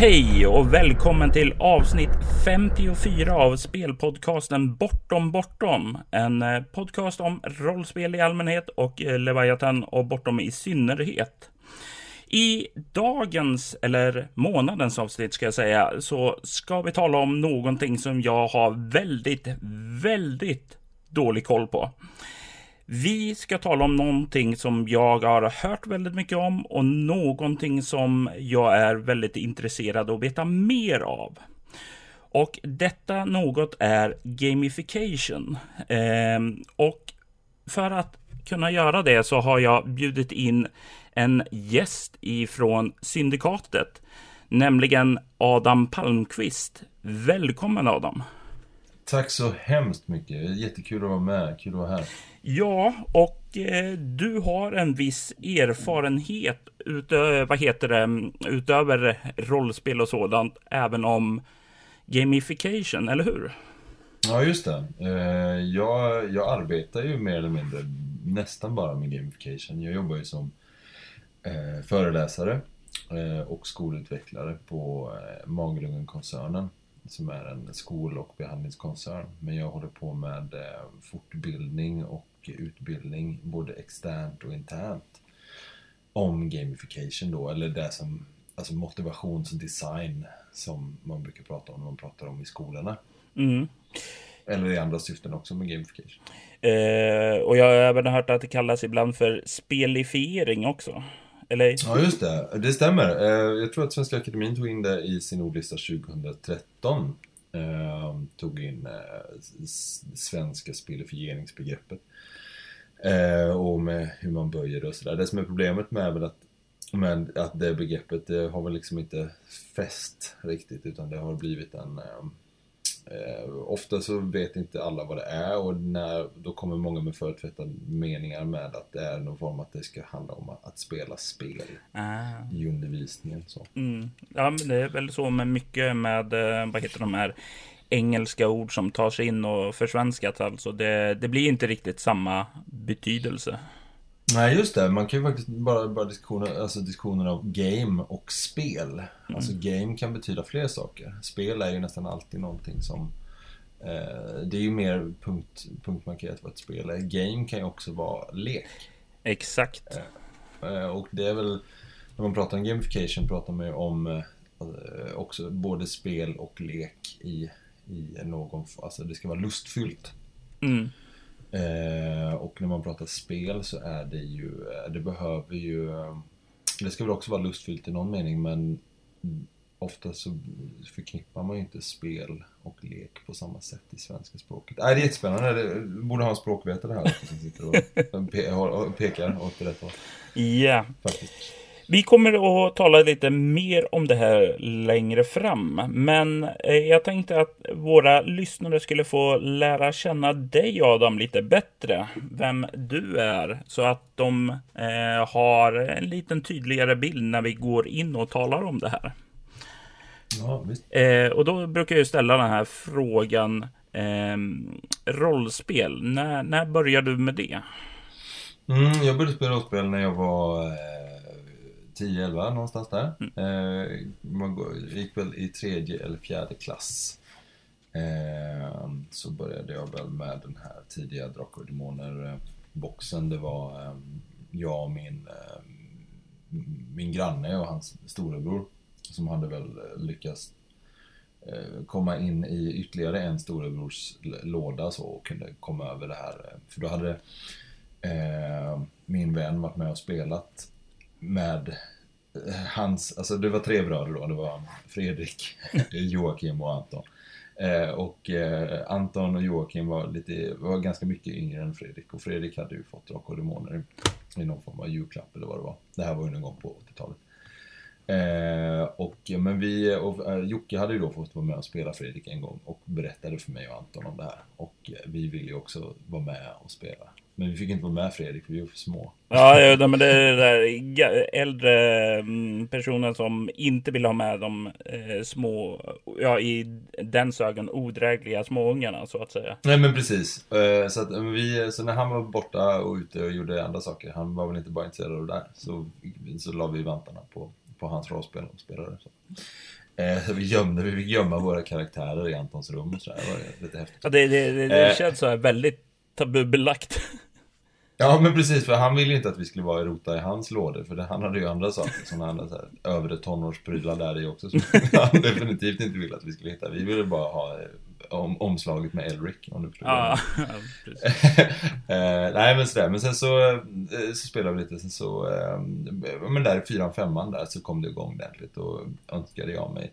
Hej och välkommen till avsnitt 54 av spelpodcasten Bortom Bortom. En eh, podcast om rollspel i allmänhet och eh, Leviathan och Bortom i synnerhet. I dagens, eller månadens avsnitt ska jag säga, så ska vi tala om någonting som jag har väldigt, väldigt dålig koll på. Vi ska tala om någonting som jag har hört väldigt mycket om och någonting som jag är väldigt intresserad av att veta mer av. Och detta något är gamification. Eh, och för att kunna göra det så har jag bjudit in en gäst ifrån syndikatet, nämligen Adam Palmqvist. Välkommen Adam! Tack så hemskt mycket. Jättekul att vara med. Kul att vara här. Ja, och eh, du har en viss erfarenhet utöver, vad heter det, utöver rollspel och sådant, även om gamification, eller hur? Ja, just det. Eh, jag, jag arbetar ju mer eller mindre nästan bara med gamification. Jag jobbar ju som eh, föreläsare eh, och skolutvecklare på eh, Magelungen-koncernen som är en skol och behandlingskoncern. Men jag håller på med eh, fortbildning och utbildning, både externt och internt, om gamification då, eller det som, alltså motivationsdesign som man brukar prata om när man pratar om i skolorna. Mm. Eller i andra syften också med gamification. Eh, och jag har även hört att det kallas ibland för spelifiering också. Eller? Ja, just det. Det stämmer. Eh, jag tror att Svenska Akademin tog in det i sin ordlista 2013. Eh, tog in eh, svenska spelifieringsbegreppet. Och med hur man böjer det och sådär. Det som är problemet med är väl att med att det begreppet det har väl liksom inte fäst riktigt utan det har blivit en Eh, ofta så vet inte alla vad det är och när, då kommer många med förutfattade meningar med att det är någon form att det ska handla om att spela spel ah. i undervisningen. Så. Mm. Ja, men det är väl så med mycket med, eh, vad heter de här, engelska ord som tar sig in och försvenskat. Alltså det, det blir inte riktigt samma betydelse. Nej just det, man kan ju faktiskt bara, bara diskussioner, alltså diskussioner av game och spel. Mm. Alltså game kan betyda fler saker. Spel är ju nästan alltid någonting som eh, Det är ju mer punkt, punktmarkerat vad ett spel är. Game kan ju också vara lek. Exakt. Eh, eh och det är väl När man pratar om gamification pratar man ju om eh, också både spel och lek i, i någon, alltså det ska vara lustfyllt. Mm. Eh, och när man pratar spel så är det ju, eh, det behöver ju, eh, det ska väl också vara lustfyllt i någon mening men ofta så förknippar man ju inte spel och lek på samma sätt i svenska språket. Nej, det är jättespännande. Det borde ha en språkvetare här som sitter och pekar åt rätt håll. Ja. Faktiskt. Vi kommer att tala lite mer om det här längre fram, men eh, jag tänkte att våra lyssnare skulle få lära känna dig Adam lite bättre, vem du är, så att de eh, har en liten tydligare bild när vi går in och talar om det här. Ja, eh, och då brukar jag ställa den här frågan, eh, rollspel, när, när började du med det? Mm, jag började spela rollspel när jag var eh, 10-11 någonstans där. Mm. Eh, man gick väl i tredje eller fjärde klass. Eh, så började jag väl med den här tidiga Drakar och Demoner-boxen. Det var eh, jag och min, eh, min granne och hans storebror som hade väl lyckats eh, komma in i ytterligare en storebrors låda så och kunde komma över det här. För då hade eh, min vän varit med och spelat med eh, hans, alltså det var tre bröder då, det var Fredrik, Joakim och Anton. Eh, och eh, Anton och Joakim var, lite, var ganska mycket yngre än Fredrik och Fredrik hade ju fått Drakar och Demoner i någon form av julklapp eller vad det var. Det här var ju någon gång på 80-talet. Eh, och, men vi, och Jocke hade ju då fått vara med och spela Fredrik en gång och berättade för mig och Anton om det här. Och vi ville ju också vara med och spela. Men vi fick inte vara med Fredrik, vi var för små. Ja, ja men det är där äldre mm, personer som inte vill ha med de eh, små, ja i den ögon odrägliga småungarna så att säga. Nej men precis. Eh, så, att, vi, så när han var borta och ute och gjorde andra saker, han var väl inte bara intresserad av det där, så, så la vi vantarna på, på hans rollspel och spelade. Så. Eh, vi gömde, vi fick gömma våra karaktärer i Antons rum och sådär. Det var lite häftigt. Ja, det, det, det, det Eh. känns så här väldigt tabubelagt. Ja men precis, för han ville ju inte att vi skulle vara rota i hans lådor För det, han hade ju andra saker, sådana andra så här, övre tonårsprylar där i också Som han definitivt inte ville att vi skulle hitta. Vi ville bara ha eh, om, omslaget med Elric om du förstår precis. eh, Nej men sådär, men sen så, eh, så spelade vi lite Sen så, eh, men där i fyran, femman där så kom det igång ordentligt Och önskade jag mig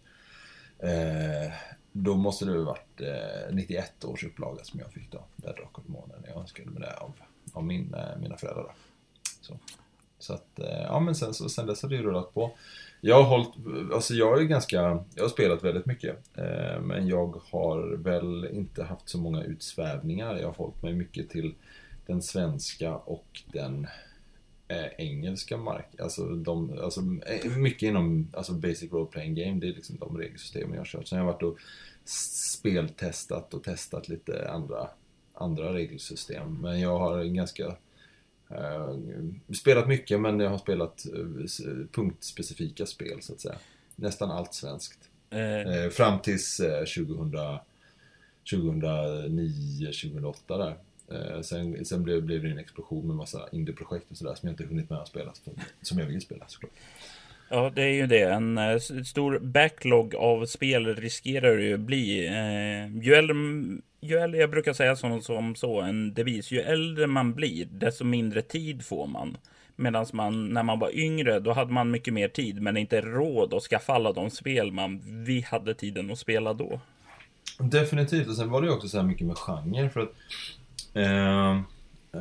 eh, Då måste det ha varit eh, 91 års upplaga som jag fick då Där Drakar och Demoner Jag önskade mig det av, av min, eh, mina föräldrar då. Så, så att, eh, ja men sen, så, sen dess har det ju rullat på. Jag har hållit, alltså jag är ganska, jag har spelat väldigt mycket. Eh, men jag har väl inte haft så många utsvävningar. Jag har hållit mig mycket till den svenska och den eh, engelska marken. Alltså, de, alltså eh, mycket inom alltså basic role playing game. Det är liksom de regelsystemen jag har kört. Sen har jag varit och speltestat och testat lite andra, andra regelsystem. Men jag har ganska Eh, spelat mycket men jag har spelat eh, punktspecifika spel så att säga. Nästan allt svenskt. Eh, Eh, fram tills eh, 2000, 2009, 2008 där. Eh, sen sen blev, blev det en explosion med massa indieprojekt och sådär som jag inte hunnit med att spela. Som jag vill spela såklart. Ja, det är ju det. En eh, stor backlog av spel riskerar ju bli. Eh, ju, äldre, ju äldre, jag brukar säga som, som så, en devis. Ju äldre man blir, desto mindre tid får man. Medan man, när man var yngre, då hade man mycket mer tid, men inte råd att skaffa alla de spel man vi hade tiden att spela då. Definitivt, och sen var det ju också så här mycket med genre för att eh,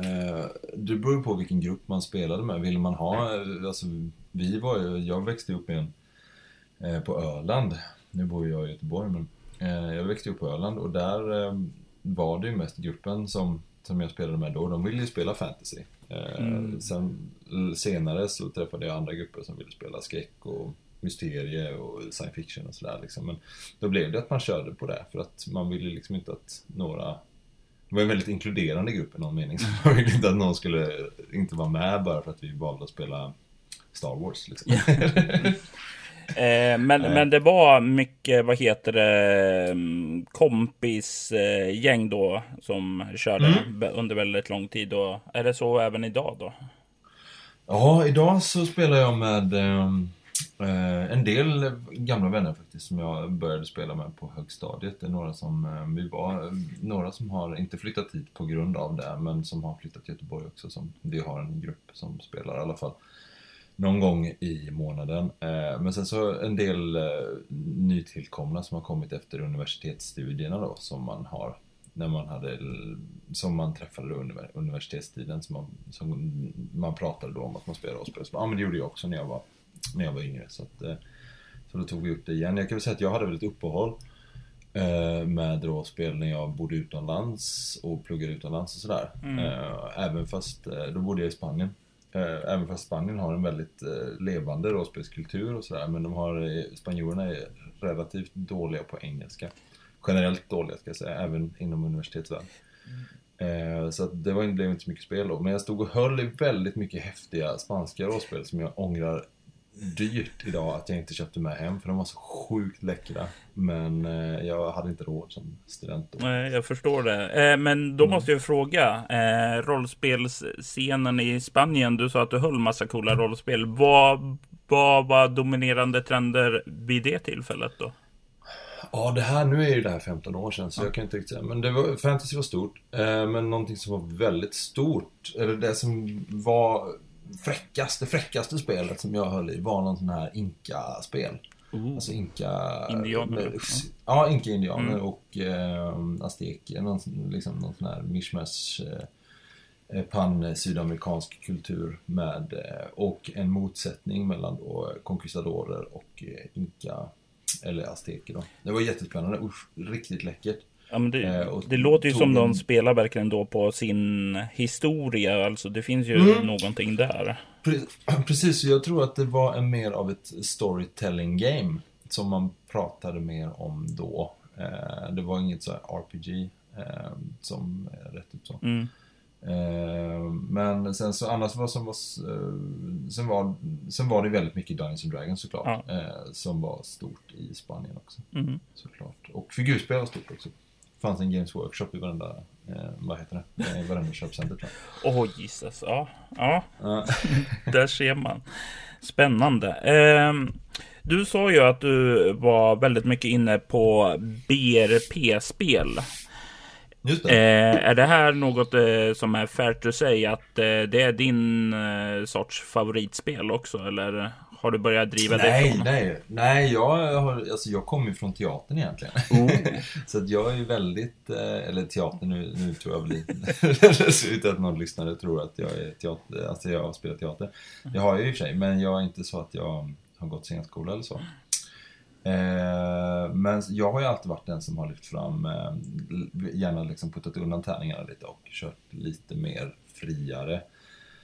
eh, Det beror ju på vilken grupp man spelade med. Ville man ha, eh, alltså vi var ju, jag växte upp med en eh, på Öland. Nu bor jag i Göteborg men eh, jag växte upp på Öland och där eh, var det ju mest gruppen som, som jag spelade med då. De ville ju spela fantasy. Eh, Mm. Sen senare så träffade jag andra grupper som ville spela skräck och mysterie och science fiction och sådär liksom. Men då blev det att man körde på det för att man ville liksom inte att några det var en väldigt inkluderande grupp i någon mening. Så man ville inte att någon skulle inte vara med bara för att vi valde att spela Star Wars liksom. Eh, men, men det var mycket, vad heter det, mm, kompisgäng då som körde Mm. under väldigt lång tid. Och är det så även idag då? Ja, idag så spelar jag med ehm, eh, en del gamla vänner faktiskt som jag började spela med på högstadiet. Det är några som eh, vi var, eh, några som har inte flyttat hit på grund av det, men som har flyttat till Göteborg också. Som, vi har en grupp som spelar i alla fall någon gång i månaden. Eh, men sen så en del eh, nytillkomna som har kommit efter universitetsstudierna då, som man har när man hade, som man träffade under universitetstiden, som man, som man pratade då om att man spelade rollspel. Ja men det gjorde jag också när jag var, när jag var yngre. Så, att, eh, så då tog vi upp det igen. Jag kan väl säga att jag hade väl ett uppehåll eh, med rollspel när jag bodde utomlands och pluggade utomlands och sådär. Eh, Även fast, då bodde jag i Spanien. Eh, Även fast Spanien har en väldigt eh, levande rollspelskultur och sådär. Men de har, eh, spanjorerna är relativt dåliga på engelska. Generellt dåliga ska jag säga, även inom universitetsvärlden. Eh, Så att det var, blev inte så mycket spel då. Men jag stod och höll i väldigt mycket häftiga spanska rollspel som jag ångrar dyrt idag att jag inte köpte med hem. För de var så sjukt läckra. Men eh, jag hade inte råd som student då. Nej, jag förstår det. Eh, men då måste jag fråga. Eh, rollspelsscenen i Spanien, du sa att du höll massa coola rollspel. Vad, vad var dominerande trender vid det tillfället då? Ja, det här, nu är ju det här 15 år sedan så jag kan inte riktigt säga. Men det var, fantasy var stort. Eh, men någonting som var väldigt stort, eller det som var fräckast, det fräckaste spelet som jag höll i var någon sån här inka-spel. Alltså inka... Indianer, med- ja. Inka-indianer Mm. och eh, azteker. Någon, liksom, någon sån här mishmash eh, pan-sydamerikansk kultur med eh, och en motsättning mellan då conquistadorer och eh, inka eller azteker då. Det var jättespännande, usch, riktigt läckert. Ja, men det, Eh, det låter ju som de en- spelar verkligen då på sin historia. Alltså det finns ju Mm. någonting där. Pre- Precis, jag tror att det var en mer av ett storytelling game som man pratade mer om då. Eh, det var inget så här RPG eh, som är rätt ut så. Mm. Men sen så annars var som var, sen var, sen var det väldigt mycket Dungeons and Dragons såklart. Ja. Som var stort i Spanien också. Mm. Såklart. Och figurspel var stort också. Fanns en Games Workshop i varenda, eh, vad heter det? I varenda köpcenter Åh, oh, Jesus. Ja, ja, där ser man. Spännande. Ehm, du sa ju att du var väldigt mycket inne på BRP-spel. Det. Eh, är det här något eh, som är fair to say att eh, det är din eh, sorts favoritspel också? Eller har du börjat driva det Nej, från? nej, nej, jag, har, alltså jag kommer ju från teatern egentligen. Oh. Så att jag är ju väldigt, eh, eller teater nu, nu tror jag väl ut att någon lyssnare tror att jag är teater, alltså jag spelar teater. Det har jag ju i och för sig, men jag är inte så att jag har gått scenskola eller så. Eh, men jag har ju alltid varit den som har lyft fram, eh, gärna liksom puttat undan tärningarna lite och kört lite mer friare.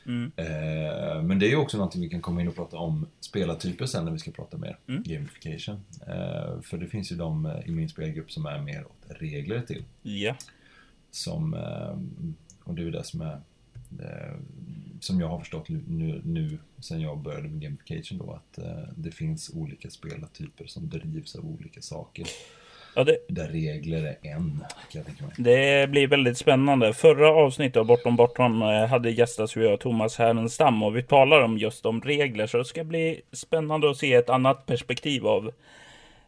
Mm. Eh, men det är ju också någonting vi kan komma in och prata om spelartyper sen när vi ska prata mer Mm. gamification. Eh, för det finns ju de eh, i min spelgrupp som är mer åt regler till. Ja. Som, eh, och det är ju det som är som jag har förstått nu, nu, sen jag började med gamification då att det finns olika spelartyper som drivs av olika saker. Ja det, Där regler är en, kan jag tänka mig. det blir väldigt spännande. Förra avsnittet av Bortom Bortom eh, hade gästats vi av Thomas Härenstam och vi talar om just om regler. Så det ska bli spännande att se ett annat perspektiv av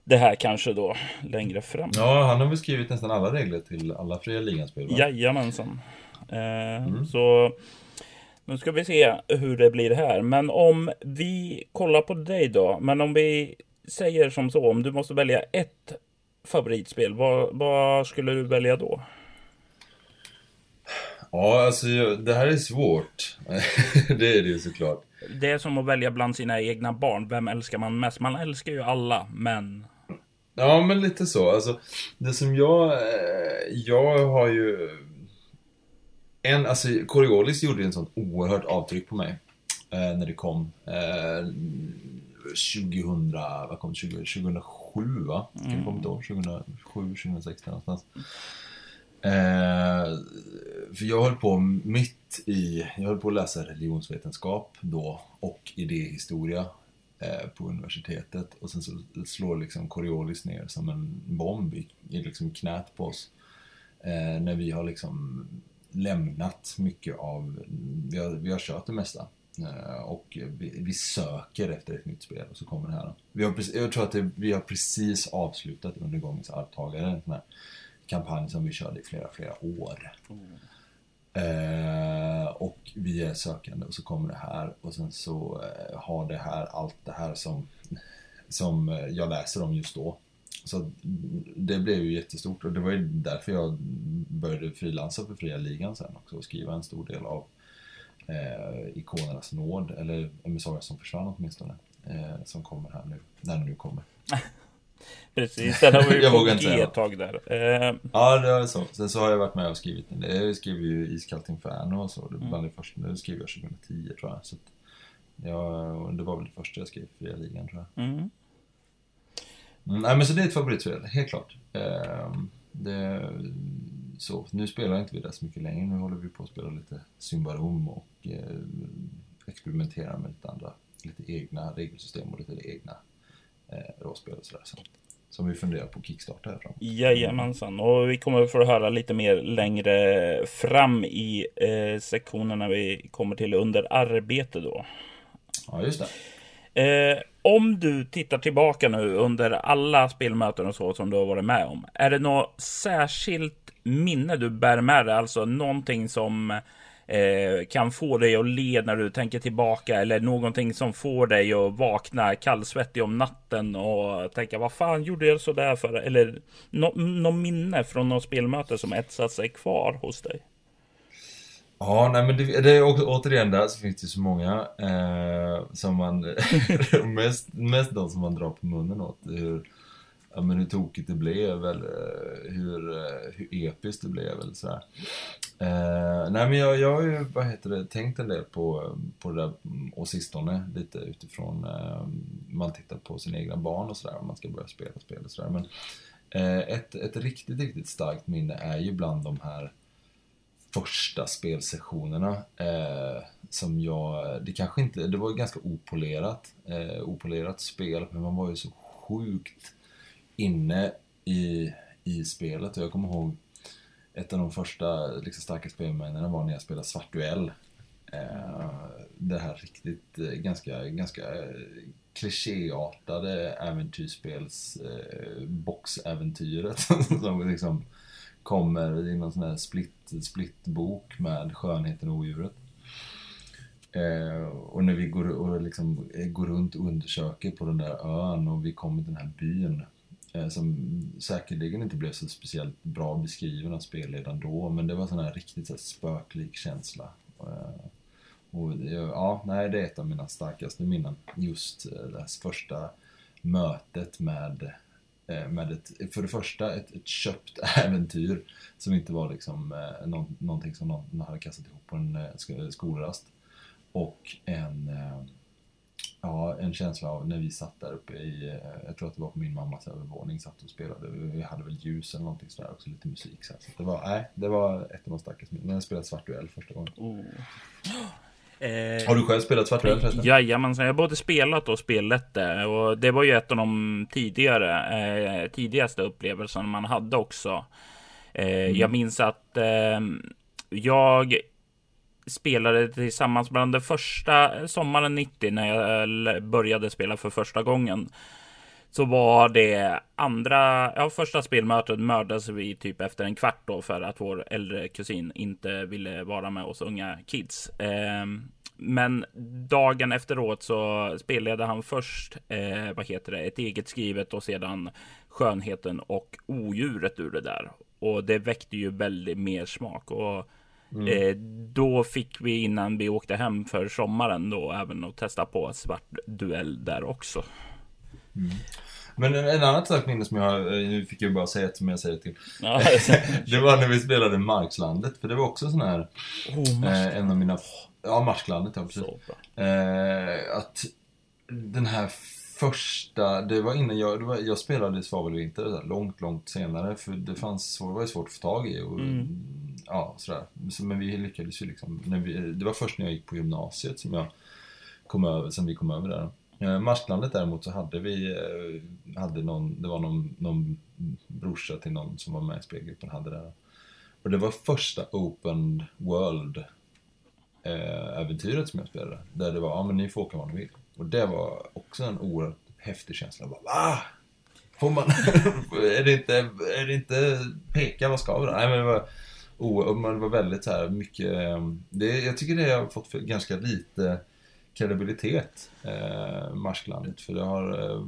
det här kanske då längre fram. Ja, han har väl skrivit nästan alla regler till alla fria liganspel? Jajamensan. Eh, Så nu ska vi se hur det blir här. Men om vi kollar på dig då. Men om vi säger som så. Om du måste välja ett favoritspel, vad, vad skulle du välja då? Ja, alltså det här är svårt. det är det ju såklart. Det är som att välja bland sina egna barn. Vem älskar man mest? Man älskar ju alla, men... Ja, men lite så. Alltså, det som jag... Eh, jag har ju... En, alltså, Coriolis gjorde ju en sån oerhört avtryck på mig. Eh, när det kom. Eh, 2000... Vad kom 2007? 2007, va? Kan det komma ett år? 2007, 2006 någonstans. Eh, för jag höll på mitt i... Jag höll på att läsa religionsvetenskap då och idéhistoria eh, på universitetet och sen så slår liksom Coriolis ner som en bomb i, i liksom knät på oss. Eh, när vi har liksom lämnat mycket av, vi har, vi har kört det mesta. Eh, och vi, vi söker efter ett nytt spel och så kommer det här. Vi har, precis- jag tror att det, vi har precis avslutat Undergångens arvtagare, en sån här kampanj som vi körde i flera, flera år. Eh, och vi är sökande och så kommer det här och sen så eh, har det här allt det här som, som eh, jag läser om just då. Så det blev ju jättestort och det var ju därför jag började frilansa för Fria Ligan sen också och skriva en stor del av eh, Ikonernas nåd, eller Emissaria som försvann åtminstone, eh, som kommer här nu, när det nu kommer. Precis, den har vi ju på G ett tag där. Eh, Ja, det är så. Sen så har jag varit med och skrivit. Jag skrev ju Iskallt Inferno och så. Det var bland det första. Det skrev jag 2010 tror jag. Så att, ja, det var väl det första jag skrev för Fria Ligan tror jag. mm. Mm, nej, men så det är ett favoritspel, helt klart. Ehm, det, så, nu spelar inte vi det så mycket längre. Nu håller vi på att spela lite Symbarom och eh, experimentera med lite andra, lite egna regelsystem och lite egna eh, rollspel och sådär. Så, som vi funderar på att kickstarta här framåt. Jajamensan, och vi kommer få höra lite mer längre fram i eh, sektionen när vi kommer till under arbete då. Ja, just det. Eh, om du tittar tillbaka nu under alla spelmöten och så som du har varit med om. Är det något särskilt minne du bär med dig? Alltså någonting som eh, kan få dig att le när du tänker tillbaka eller någonting som får dig att vakna kallsvettig om natten och tänka vad fan gjorde jag sådär för? Eller något minne från något spelmöte som etsat sig kvar hos dig? Ja, nej men det, det är också, återigen där så finns det så många eh, som man, mest, mest de som man drar på munnen åt. Hur, ja, men hur tokigt det blev eller eh, hur, eh, hur episkt det blev eller sådär. Eh, nej men jag, jag har ju, vad heter det, tänkt en del på, på det där mm, och sistone lite utifrån eh, man tittar på sina egna barn och sådär om man ska börja spela spel och sådär. Men eh, ett, ett riktigt, riktigt starkt minne är ju bland de här första spelsessionerna. Eh, som jag, det kanske inte, det var ganska opolerat, eh, opolerat spel, men man var ju så sjukt inne i, i spelet. Och jag kommer ihåg ett av de första liksom, starka spelmännen var när jag spelade Svart Duell. Eh, det här riktigt eh, ganska, ganska eh, klichéartade äventyrsspels eh, boxäventyret som liksom kommer i någon sån här split, splitbok med Skönheten och odjuret. Eh, och när vi går, och liksom, eh, går runt och undersöker på den där ön och vi kommer till den här byn Eh, som säkerligen inte blev så speciellt bra beskriven av spelledaren då, men det var sån här riktigt så här, spöklik känsla. Eh, och ja, nej, det är ett av mina starkaste minnen. Just eh, det här första mötet med, med ett, för det första ett, ett köpt äventyr som inte var liksom någonting som någon hade kastat ihop på en skolrast. Och en, ja, en känsla av när vi satt där uppe i, jag tror att det var på min mammas övervåning, satt och spelade. Vi hade väl ljus eller någonting sådär också, lite musik. Så, så det var, nej, det var ett av de starkaste minnena. Jag spelade Svart Duell första gången. Oh. Eh, har du själv spelat Svarträv förresten? Jajamensan, jag har både spelat och spelat det. Och det var ju ett av de tidigare, eh, tidigaste upplevelserna man hade också. Eh, mm. Jag minns att eh, jag spelade tillsammans bland det första eh, sommaren 90 när jag eh, började spela för första gången. Så var det andra, ja första spelmötet mördades vi typ efter en kvart då för att vår äldre kusin inte ville vara med oss unga kids. Eh, men dagen efteråt så spelade han först, eh, vad heter det, ett eget skrivet och sedan skönheten och odjuret ur det där. Och det väckte ju väldigt mer smak och mm. eh, då fick vi innan vi åkte hem för sommaren då även att testa på svart duell där också. Mm. Men en, en annan sak minne som jag har, eh, nu fick jag bara säga ett som jag säger till. Ja. det var när vi spelade Markslandet, för det var också sån här, oh, eh, en av mina, ja Marsklandet, ja precis. Eh, att den här första, det var innan jag, var, jag spelade Svavelvinter långt, långt senare, för det fanns, det var ju svårt att få tag i och mm. ja, sådär. Men vi lyckades ju liksom, när vi, det var först när jag gick på gymnasiet som jag kom över, som vi kom över där. Eh, Marsklandet däremot så hade vi, eh, hade någon, det var någon, någon brorsa till någon som var med i spelgruppen hade det. Och det var första Open World eh, äventyret som jag spelade. Där det var, ja men ni får åka var ni vill. Och det var också en oerhört häftig känsla. Bara, Va? Får man? är, det inte, är det inte peka, vad ska vi då? Nej men det var, oh, det var väldigt så här mycket, ehm, det, jag tycker det har fått ganska lite kredibilitet, eh, Marsklandet. För det har, eh,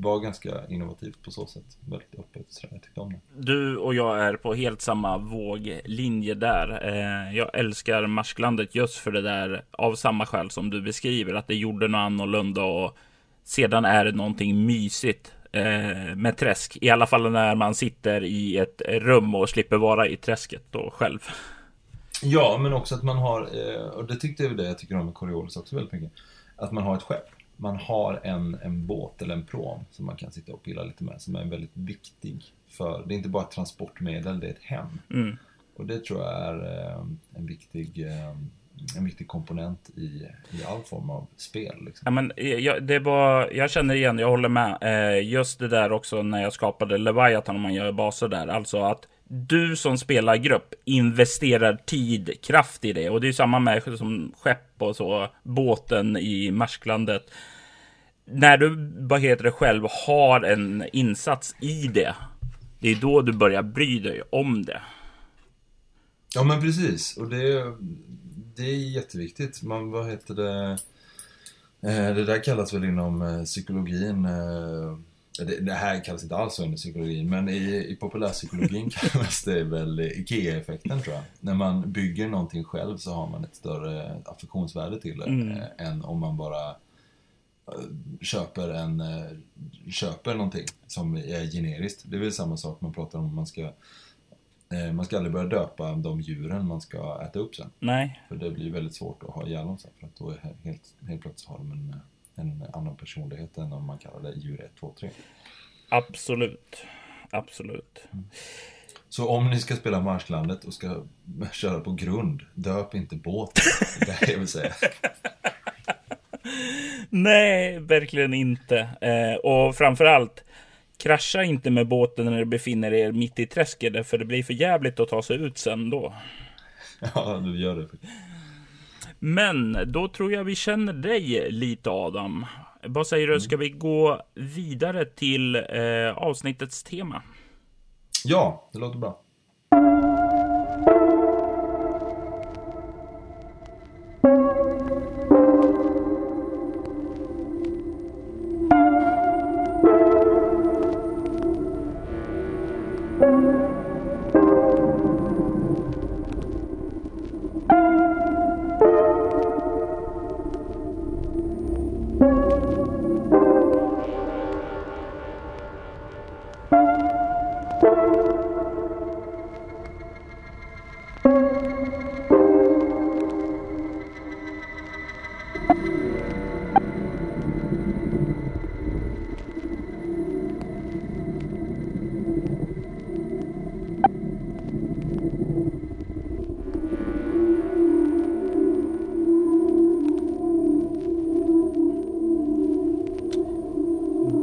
var ganska innovativt på så sätt. Väldigt öppet. Så jag tyckte om det. Du och jag är på helt samma våglinje där. Eh, jag älskar Marsklandet just för det där av samma skäl som du beskriver. Att det gjorde något annorlunda och sedan är det någonting mysigt eh, med träsk. I alla fall när man sitter i ett rum och slipper vara i träsket då själv. Ja, men också att man har, eh, och det tyckte jag det jag tycker om med Coriolis också väldigt mycket, att man har ett skepp. Man har en, en båt eller en prom som man kan sitta och pilla lite med, som är väldigt viktig för, det är inte bara ett transportmedel, det är ett hem. Mm. Och det tror jag är eh, en viktig eh, en viktig komponent i, i all form av spel. Liksom. Ja, men jag, det var, jag känner igen, jag håller med. just det där också när jag skapade Leviathan, om man gör baser där. Alltså att du som spelar grupp investerar tid, kraft i det. Och det är samma med som skepp och så, båten i Marsklandet. När du, vad heter det själv, har en insats i det. Det är då du börjar bry dig om det. Ja men precis. Och det, det är jätteviktigt. Man, vad heter det? Eh, det där kallas väl inom eh, psykologin eh, det, det, här kallas inte alls under psykologin, men i, i populärpsykologin kallas det väl IKEA-effekten tror jag. När man bygger någonting själv så har man ett större affektionsvärde till det mm. eh, än om man bara eh, köper, en, eh, köper någonting som är generiskt. Det är väl samma sak man pratar om man ska man ska aldrig börja döpa de djuren man ska äta upp sen. Nej. För det blir väldigt svårt att ha ihjäl dem sen. För att då är helt, helt plötsligt har de en en annan personlighet än om man kallar det djur 1, 2, 3. Absolut. Absolut. Mm. Så om ni ska spela Marsklandet och ska köra på grund, döp inte båt. Det är jag vill säga. Nej, verkligen inte. Eh, och framförallt, krascha inte med båten när du befinner er mitt i träsket, för det blir för jävligt att ta sig ut sen då. Ja, du gör det. Men då tror jag vi känner dig lite Adam. Vad säger du, ska vi gå vidare till eh, avsnittets tema? Ja, det låter bra.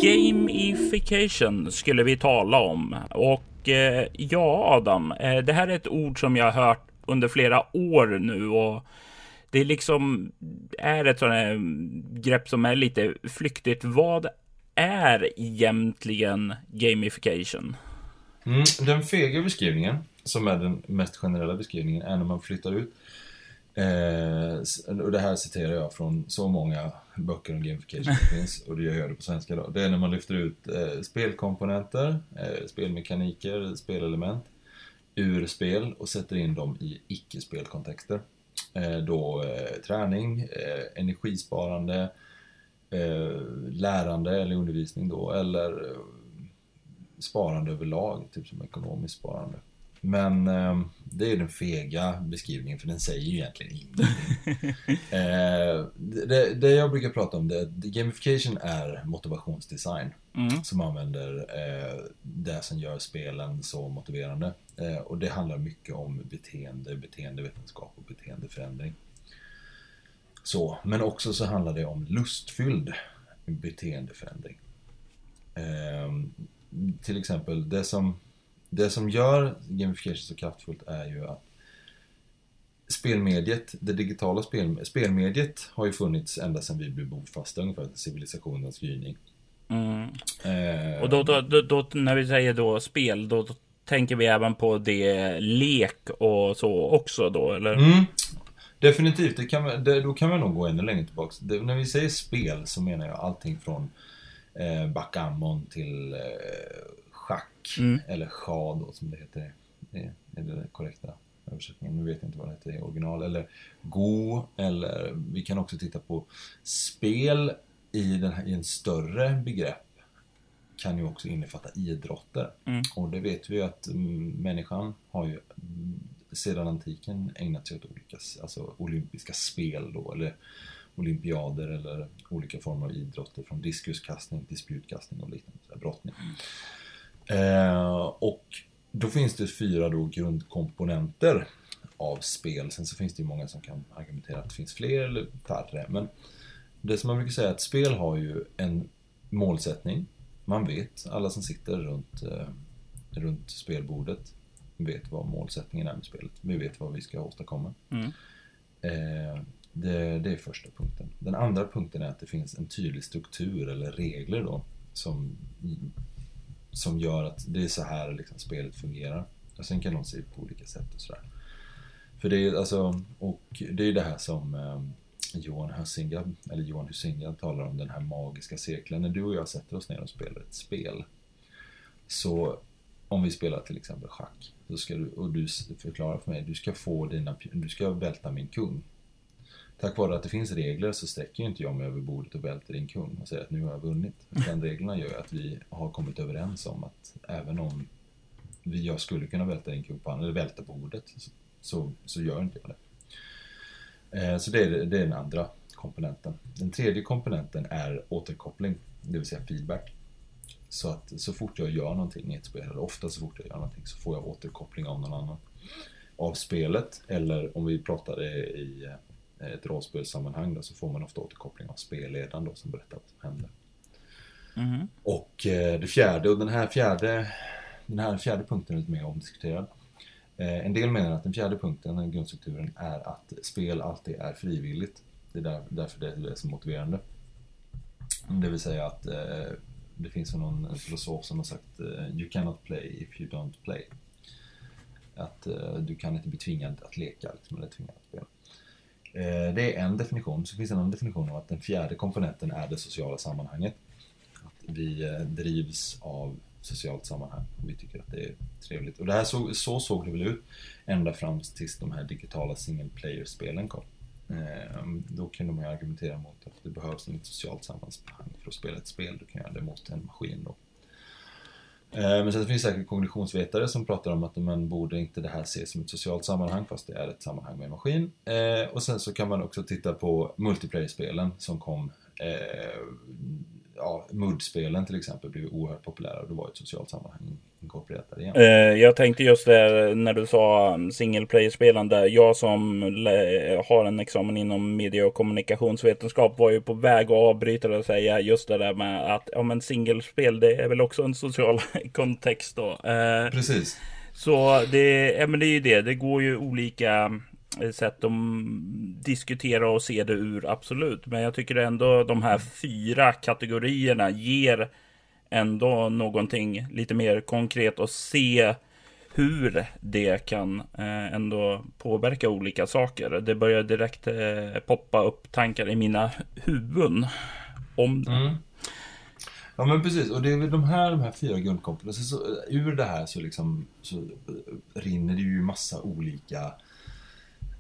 Gamification skulle vi tala om. Och eh, ja, Adam, eh, det här är ett ord som jag har hört under flera år nu och det liksom är ett sådant grepp som är lite flyktigt. Vad är egentligen gamification? Mm, den fega beskrivningen, som är den mest generella beskrivningen, är när man flyttar ut Eh, och det här citerar jag från så många böcker om gamification som finns och det gör jag det på svenska då. Det är när man lyfter ut eh, spelkomponenter, eh, spelmekaniker, spelelement ur spel och sätter in dem i icke-spelkontexter. Eh, då eh, träning, eh, energisparande, lärande eller undervisning då eller sparande överlag, typ som ekonomiskt sparande. Men eh, det är den fega beskrivningen för den säger ju egentligen ingenting. eh, det, det, jag brukar prata om det, gamification är motivationsdesign. Mm. Som använder eh, det som gör spelen så motiverande. Eh, och det handlar mycket om beteende, beteendevetenskap och beteendeförändring. Så, men också så handlar det om lustfylld beteendeförändring. Eh, till exempel det som det som gör gamification så kraftfullt är ju att spelmediet, det digitala spel, spelmediet har ju funnits ända sedan vi blev bofasta ungefär, civilisationens gryning. Mm. Eh, och då, då, då, då, när vi säger då spel, då, då, tänker vi även på det lek och så också då, eller? Mm. Definitivt, det kan, det, då kan vi nog gå ännu längre tillbaka. Det, när vi säger spel så menar jag allting från eh, backgammon till eh, schack, mm. eller scha då som det heter. Det är det korrekta översättningen. Nu vet jag inte vad det heter i original. Eller go, eller vi kan också titta på spel i, den här, i en större begrepp kan ju också innefatta idrotter. Mm. Och det vet vi ju att människan har ju sedan antiken ägnat sig åt olika alltså olympiska spel då, eller olympiader eller olika former av idrotter från diskuskastning till spjutkastning och liknande, brottning. Eh, och då finns det fyra då grundkomponenter av spel. Sen så finns det ju många som kan argumentera att det finns fler eller färre. Men det som man brukar säga är att spel har ju en målsättning. Man vet, alla som sitter runt, eh, runt spelbordet vet vad målsättningen är med spelet. Vi vet vad vi ska åstadkomma. Mm. Eh, det, det, är första punkten. Den andra punkten är att det finns en tydlig struktur eller regler då som som gör att det är så här liksom spelet fungerar. Och sen kan de se ut på olika sätt och sådär. För det är alltså, och det är det här som eh, Johan Hussinga, eller Johan Hussinga talar om den här magiska cirkeln. När du och jag sätter oss ner och spelar ett spel. Så om vi spelar till exempel schack. Så ska du, och du förklarar för mig, du ska få dina, du ska välta min kung tack vare att det finns regler så sträcker inte jag mig över bordet och välter din kung och säger att nu har jag vunnit. Den reglerna gör att vi har kommit överens om att även om vi, jag skulle kunna välta din kung på eller välta bordet så, så gör inte jag det. Eh, så det är, det är den andra komponenten. Den tredje komponenten är återkoppling, det vill säga feedback. Så att så fort jag gör någonting i ett spel, eller ofta så fort jag gör någonting, så får jag återkoppling av någon annan. Av spelet, eller om vi pratar i ett rollspelssammanhang då, så får man ofta återkoppling av spelledaren då som berättar vad som händer. Mhm. Och eh, det fjärde, och den här fjärde, den här fjärde punkten är lite mer omdiskuterad. Eh, en del menar att den fjärde punkten, den grundstrukturen, är att spel alltid är frivilligt. Det är där, därför det är så motiverande. Det vill säga att eh, det finns någon filosof som har sagt eh, You cannot play if you don't play. Att eh, du kan inte bli tvingad att leka liksom, eller tvingad att spela. Eh, det är en definition. Så finns det en annan definition av att den fjärde komponenten är det sociala sammanhanget. Att vi eh, drivs av socialt sammanhang och vi tycker att det är trevligt. Och det här så, så såg det väl ut ända fram tills de här digitala single player-spelen kom. Eh, då kunde man ju argumentera mot att det behövs inget socialt sammanhang för att spela ett spel. Du kan göra det mot en maskin då. Eh, men sen finns det säkert kognitionsvetare som pratar om att man borde inte det här ses som ett socialt sammanhang fast det är ett sammanhang med en maskin. Eh, och sen så kan man också titta på multiplayer-spelen som kom eh, Ja, MUD-spelen till exempel blev oerhört populära och det var ett socialt sammanhang inkorporerat där igen. Eh, Jag tänkte just där när du sa single player-spelande. Jag som har en examen inom media och kommunikationsvetenskap var ju på väg att avbryta det och säga just det där med att ja, men singelspel det är väl också en social kontext då. Eh, Precis. Så det, ja, men det är ju det. Det går ju olika eh, Eh, sätt att diskutera och se det ur, absolut. Men jag tycker ändå de här fyra kategorierna ger ändå någonting lite mer konkret och se hur det kan eh, ändå påverka olika saker. Det börjar direkt eh, poppa upp tankar i mina huvuden om det. Mm. Ja men precis, och det är väl de här, de här fyra grundkomponenterna. Ur det här så, liksom, så rinner det ju massa olika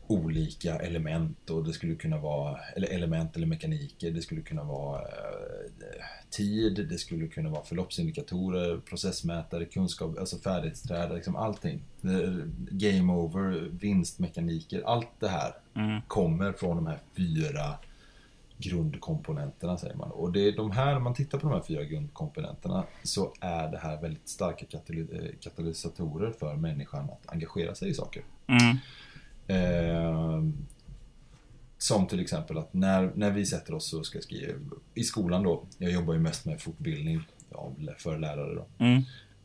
olika element och det skulle kunna vara, eller element eller mekaniker, det skulle kunna vara eh, tid, det skulle kunna vara förloppsindikatorer, processmätare, kunskap, alltså färdighetsträd, liksom allting. Game over, vinstmekaniker, allt det här Mm. kommer från de här fyra grundkomponenterna säger man. Och det är de här, när man tittar på de här fyra grundkomponenterna så är det här väldigt starka eh, katalysatorer för människan att engagera sig i saker. Mm. Eh, som till exempel att när, när vi sätter oss och ska skriva i skolan då, jag jobbar ju mest med fortbildning av, för lärare då. Mm.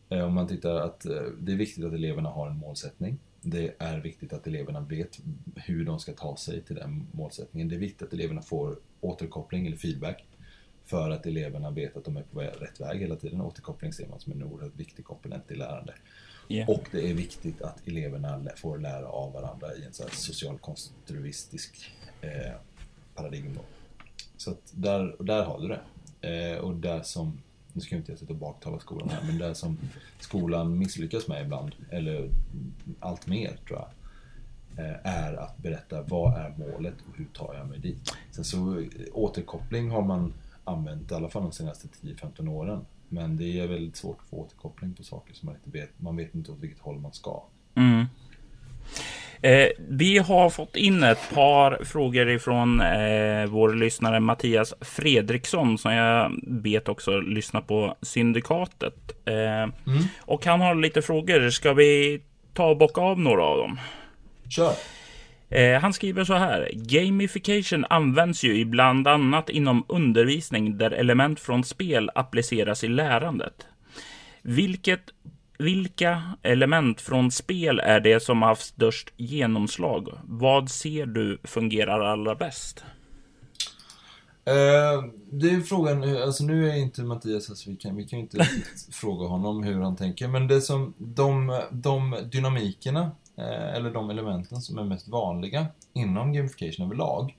Eh, Om man tittar att eh, det är viktigt att eleverna har en målsättning. Det är viktigt att eleverna vet hur de ska ta sig till den målsättningen. Det är viktigt att eleverna får återkoppling eller feedback. För att eleverna vet att de är på rätt väg hela tiden. Återkoppling ser man som en oerhört viktig komponent i lärande. Yeah. Och det är viktigt att eleverna får lära av varandra i en så social konstruktivistisk eh, paradigm. Då. Så att där, och där har du det. Eh, och där som, nu ska jag inte jag sitta och baktala skolan här, men där som skolan misslyckas med ibland, eller allt mer tror jag, eh, är att berätta vad är målet och hur tar jag mig dit. Sen så eh, återkoppling har man använt i alla fall de senaste 10-15 åren. Men det är väldigt svårt att få återkoppling på saker som man inte vet. Man vet inte åt vilket håll man ska. Mm. Eh, vi har fått in ett par frågor ifrån eh, vår lyssnare Mattias Fredriksson som jag vet också lyssnar på Syndikatet. Eh, Och han har lite frågor. Ska vi ta och bocka av några av dem? Kör! Eh, han skriver så här. Gamification används ju i bland annat inom undervisning där element från spel appliceras i lärandet. Vilket, vilka element från spel är det som har haft störst genomslag? Vad ser du fungerar allra bäst? Eh, det är frågan, alltså nu är inte Mattias här så vi kan, vi kan ju inte fråga honom hur han tänker. Men det som, de, de dynamikerna, eller de elementen som är mest vanliga inom gamification överlag,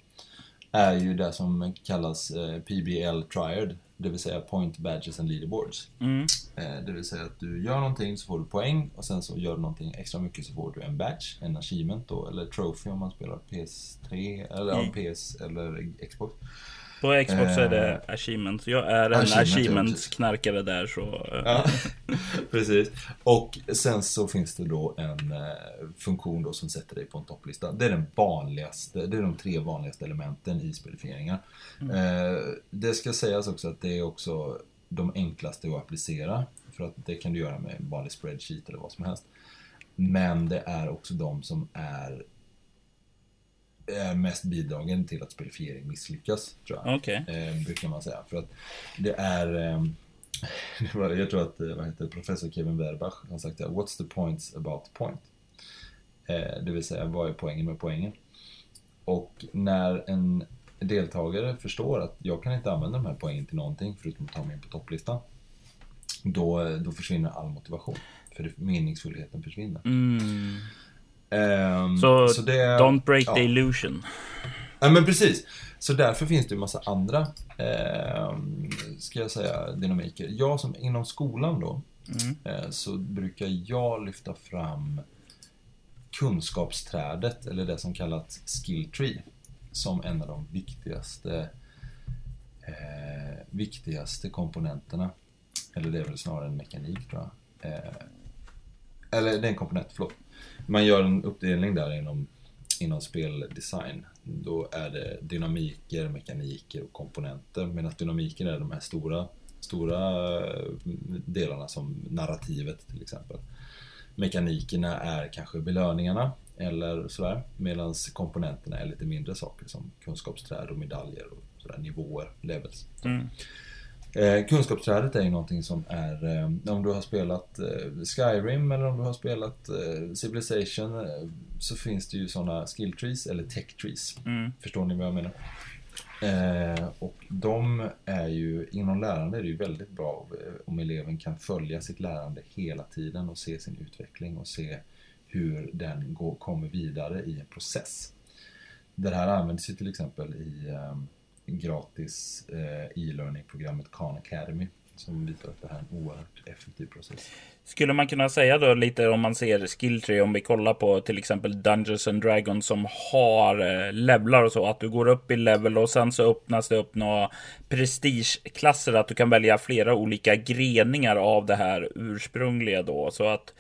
är ju det som kallas eh, PBL Triad, det vill säga Point, Badges and Leaderboards. Mm. Eh, Det vill säga att du gör någonting så får du poäng och sen så gör du någonting extra mycket så får du en badge, en achievement då, eller trophy om man spelar PS3 eller Mm. PS eller Xbox. På Xbox är det Eh, achievements. Jag är en achievement, ja, achievements-knarkare där så... eh, Ja, precis. Och sen så finns det då en eh, funktion då som sätter dig på en topplista. Det är den vanligaste, det är de tre vanligaste elementen i spelifieringar. Eh, det ska sägas också att det är också de enklaste att applicera. För att det kan du göra med en vanlig spreadsheet eller vad som helst. Men det är också de som är, är mest bidragen till att spelifiering misslyckas, tror jag. Okej. Eh, brukar man säga. För att det är... Eh, jag tror att eh, vad heter, professor Kevin Werbach har sagt det. What's the points about point? Eh, det vill säga, vad är poängen med poängen? Och när en deltagare förstår att jag kan inte använda de här poängen till någonting förutom att ta mig in på topplistan. Då, då försvinner all motivation. För det, meningsfullheten försvinner. Mm. Ehm, Så, det, don't break ja. the illusion. Ja men precis. Så därför finns det ju massa andra, eh, ska jag säga, dynamiker. Jag som inom skolan då, Mm. eh, så brukar jag lyfta fram kunskapsträdet, eller det som kallas skill tree, som en av de viktigaste, eh, viktigaste komponenterna. Eller det är väl snarare en mekanik tror jag. Eh, eller det är en komponent, förlåt. Man gör en uppdelning där inom, inom speldesign. Då är det dynamiker, mekaniker och komponenter. Medan dynamiker är de här stora, stora eh, delarna som narrativet till exempel. Mekanikerna är kanske belöningarna eller sådär. Medan komponenterna är lite mindre saker som kunskapsträd och medaljer och sådär, nivåer, levels. Mm. Eh, kunskapsträdet är ju någonting som är, eh, om du har spelat eh, Skyrim eller om du har spelat eh, Civilization eh, så finns det ju sådana skill trees eller tech trees. Mm. Förstår ni vad jag menar? Eh, och de är ju, inom lärande är det ju väldigt bra om eleven kan följa sitt lärande hela tiden och se sin utveckling och se hur den går, kommer vidare i en process. Det här används ju till exempel i eh, gratis eh, e-learning-programmet Khan Academy som visar att det här är en oerhört effektiv process. Skulle man kunna säga då lite om man ser skilltree om vi kollar på till exempel Dungeons and Dragons som har eh, levlar och så att du går upp i level och sen så öppnas det upp några prestigeklasser att du kan välja flera olika greningar av det här ursprungliga då så att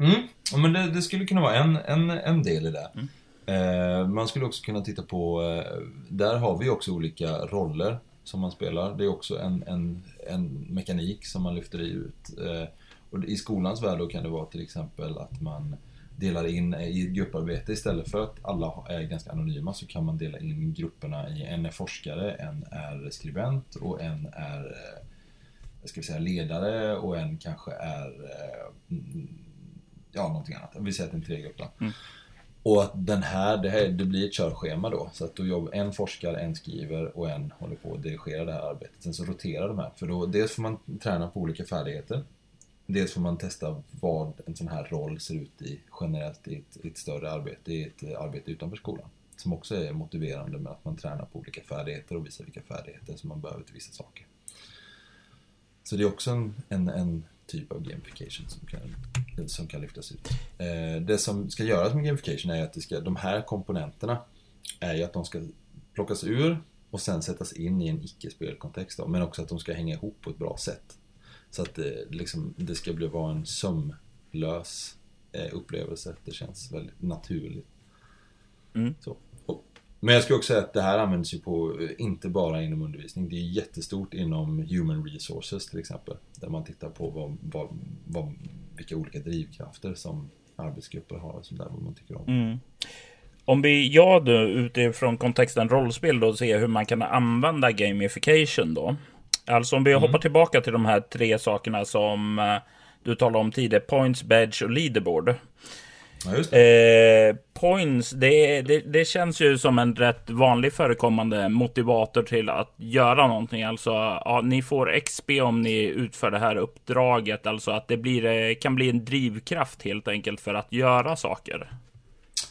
Mm. Ja, men det, det skulle kunna vara en, en, en del i det. Eh, Eh, man skulle också kunna titta på, eh, där har vi också olika roller som man spelar. Det är också en, en, en mekanik som man lyfter ut. Eh, och I skolans värld då kan det vara till exempel att man delar in i ett grupparbete istället för att alla är ganska anonyma så kan man dela in grupperna i en är forskare, en är skribent och en är ska vi säga ledare och en kanske är mm, ja, någonting annat. Vi säger att det är en tregrupp då. Mm. Och att den här, det, här, det blir ett körschema då. Så att då jobbar en forskar, en skriver och en håller på att dirigera det här arbetet. Sen så roterar de här. För då, dels får man träna på olika färdigheter. Dels får man testa vad en sån här roll ser ut i generellt i ett, i ett större arbete, i ett eh, arbete utanför skolan. Som också är motiverande med att man tränar på olika färdigheter och visar vilka färdigheter som man behöver till vissa saker. Så det är också en, en, en typ av gamification som kan, som kan lyftas ut. Eh, det som ska göras med gamification är att det ska, de här komponenterna är ju att de ska plockas ur och sen sättas in i en icke-spelkontext. Men också att de ska hänga ihop på ett bra sätt. Så att det, liksom, det ska bli vara en sömlös eh, upplevelse. Det känns väldigt naturligt. Mm. Så. Men jag skulle också säga att det här används ju på, eh, inte bara inom undervisning. Det är jättestort inom human resources till exempel. Där man tittar på vad, vad, vad, vilka olika drivkrafter som arbetsgrupper har och sådär, vad man tycker om. Mm. Om vi, jag då utifrån kontexten rollspel då ser hur man kan använda gamification då. Alltså om vi hoppar tillbaka till de här tre sakerna som eh, du talade om tidigare. Points, badge och leaderboard. Ja. Eh, points, det, det, det känns ju som en rätt vanlig förekommande motivator till att göra någonting. Alltså, ja, ni får XP om ni utför det här uppdraget. Alltså att det blir, eh, kan bli en drivkraft helt enkelt för att göra saker.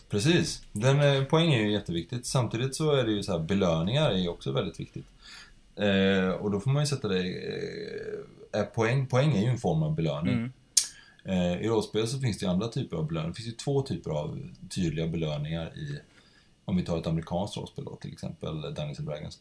Precis. Den eh, poäng är ju jätteviktigt. Samtidigt så är det ju så här, belöningar är ju också väldigt viktigt. Eh, och då får man ju sätta det... Eh, är poäng, poäng är ju en form av belöning. Mm. Eh, I rollspel så finns det ju andra typer av belöningar. Det finns ju två typer av tydliga belöningar i... Om vi tar ett amerikanskt rollspel då, till exempel Dungeons and Dragons.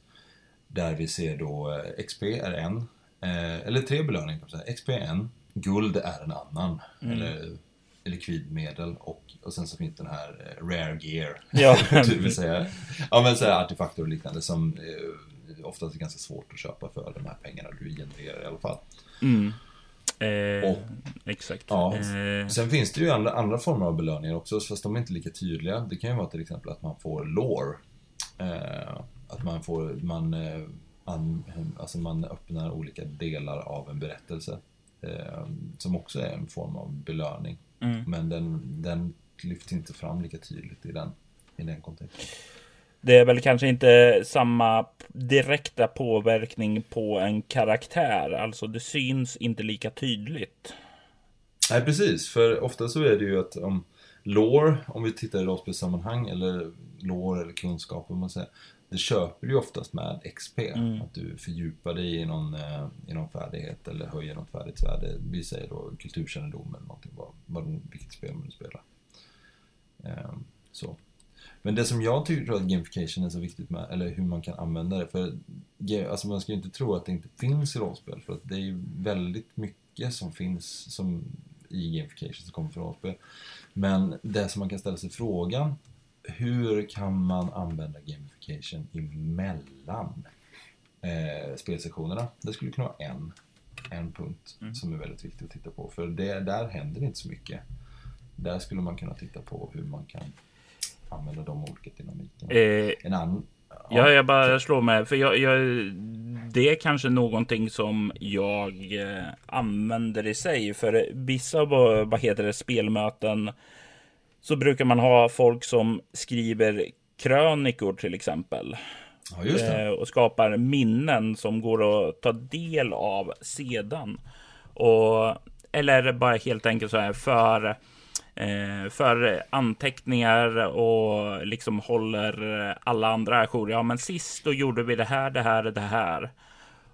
Där vi ser då eh, XP är en. Eh, eller tre belöningar kan man säga. XP är en. Guld är en annan. Eller likvidmedel och, och sen så finns den här rare gear. Ja. det vill säga, ja men så här artefakter och liknande som eh, oftast ganska svårt att köpa för de här pengarna du genererar i alla fall. Mm. Eh, Och- exakt. Ja, Eh, Sen finns det ju andra, andra former av belöningar också, fast de är inte lika tydliga. Det kan ju vara till exempel att man får lore. Eh, att man får, man, an, alltså man öppnar olika delar av en berättelse. Som också är en form av belöning. mm. Men den, den lyfts inte fram lika tydligt i den, i den kontexten. Det är väl kanske inte samma direkta påverkning på en karaktär. Alltså det syns inte lika tydligt. Nej, precis. För ofta så är det ju att om lore, om vi tittar i rollspelssammanhang, eller lore eller kunskap, om man säger, det köper du ju oftast med XP. Mm. Att du fördjupar dig i någon, eh, i någon färdighet eller höjer något färdighetsvärde. Vi säger då kulturkännedom eller någonting, vad, vad, vilket spel man spelar. Ehm, så. Men det som jag tycker att gamification är så viktigt med, eller hur man kan använda det, för alltså man ska ju inte tro att det inte finns i rollspel, för att det är ju väldigt mycket som finns som i gamification som kommer från rollspel. Men det som man kan ställa sig frågan, hur kan man använda gamification emellan eh, spelsessionerna? Det skulle kunna vara en, en punkt Mm. som är väldigt viktig att titta på, för det, där händer inte så mycket. Där skulle man kunna titta på hur man kan använda de olika dynamikerna. Eh, En annan... Ja, jag bara slår mig. För jag, jag, det är kanske någonting som jag eh, använder i sig. För vissa vad, heter det, spelmöten så brukar man ha folk som skriver krönikor till exempel. ja. Eh, och skapar minnen som går att ta del av sedan. Och, eller bara helt enkelt så här för, Eh, för anteckningar och liksom håller alla andra ajour. Ja, men sist då gjorde vi det här, det här, det här.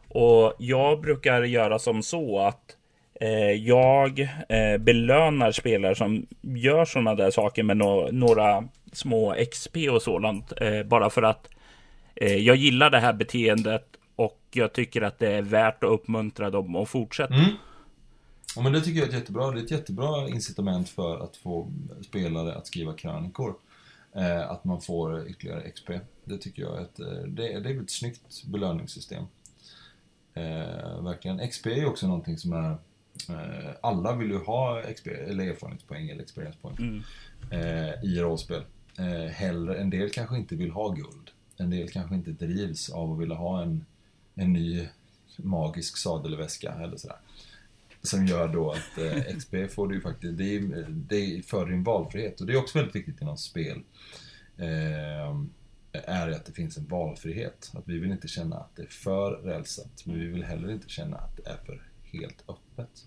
Och jag brukar göra som så att eh, jag eh, belönar spelare som gör sådana där saker med några små XP och sådant. Eh, bara för att eh, jag gillar det här beteendet och jag tycker att det är värt att uppmuntra dem att fortsätta. Mm. Ja, men det tycker jag är ett jättebra, det är ett jättebra incitament för att få spelare att skriva krönikor. Eh, att man får ytterligare XP. Det tycker jag är ett, eh, det, det är ett snyggt belöningssystem. Eh, verkligen. XP är ju också någonting som är eh, alla vill ju ha XP, eller erfarenhetspoäng eller experience point Mm. eh, i rollspel. Eh, hellre, en del kanske inte vill ha guld. En del kanske inte drivs av att vilja ha en, en ny magisk sadelväska eller sådär. Som gör då att eh, XP får du ju faktiskt, det är, det är för din valfrihet. Och det är också väldigt viktigt inom spel. Eh, är att det finns en valfrihet. Att vi vill inte känna att det är för rälsat. Men vi vill heller inte känna att det är för helt öppet.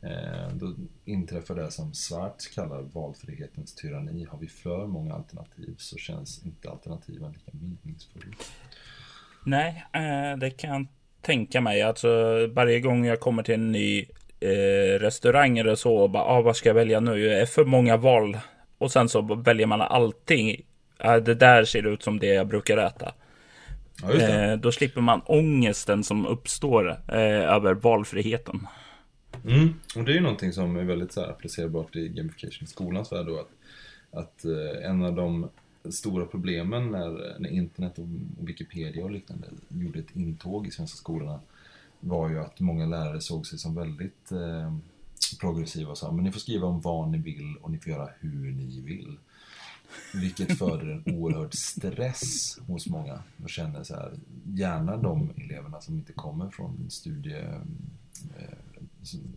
Eh, då inträffar det som Svart kallar valfrihetens tyranni. Har vi för många alternativ så känns inte alternativen lika meningsfulla. Nej, eh, det kan tänka mig. Alltså varje gång jag kommer till en ny eh, restaurang eller så, och bara, ah, vad ska jag välja nu? Det är för många val. Och sen så väljer man allting. Ah, det där ser ut som det jag brukar äta. Ja. Eh, då slipper man ångesten som uppstår eh, över valfriheten. Mm. Och det är ju någonting som är väldigt så här, applicerbart i gamification i skolans värld då. Att, att eh, en av de stora problemen när, när internet och Wikipedia och liknande gjorde ett intåg i svenska skolorna var ju att många lärare såg sig som väldigt eh, progressiva och sa men ni får skriva om vad ni vill och ni får göra hur ni vill. Vilket föder en oerhörd stress hos många och känner så här, gärna de eleverna som inte kommer från studie, eh,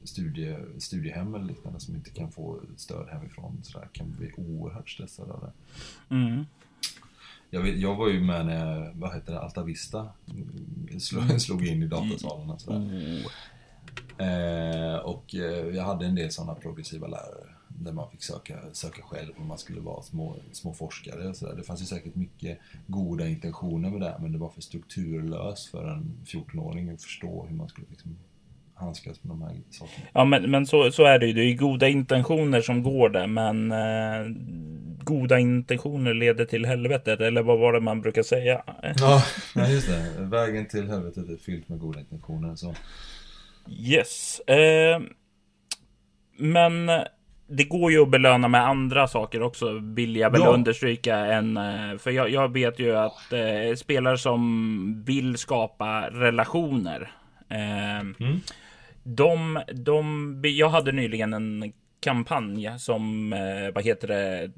studie, studiehem eller liknande som inte kan få stöd hemifrån så där, kan bli oerhört stressade av det. Mm. Jag, vet, jag var ju med när, vad heter det, Alta Vista mm, slog, slog in i datasalen och sådär. Oh. Eh, och eh, jag hade en del sådana progressiva lärare där man fick söka, söka själv och man skulle vara små, små forskare och sådär. Det fanns ju säkert mycket goda intentioner med det men det var för strukturlöst för en 14-åring att förstå hur man skulle liksom handskas med de här sakerna. Ja, men, men så, så är det ju. Det är goda intentioner som går där, men eh, goda intentioner leder till helvetet. Eller vad var det man brukar säga? Ja, just det. Vägen till helvetet är fylld med goda intentioner. Så. Yes. Eh, men det går ju att belöna med andra saker också, vill jag väl Ja. understryka. Än, eh, för jag, jag vet ju att eh, spelare som vill skapa relationer. Eh, Mm. De, de, jag hade nyligen en kampanj som, eh, vad heter det,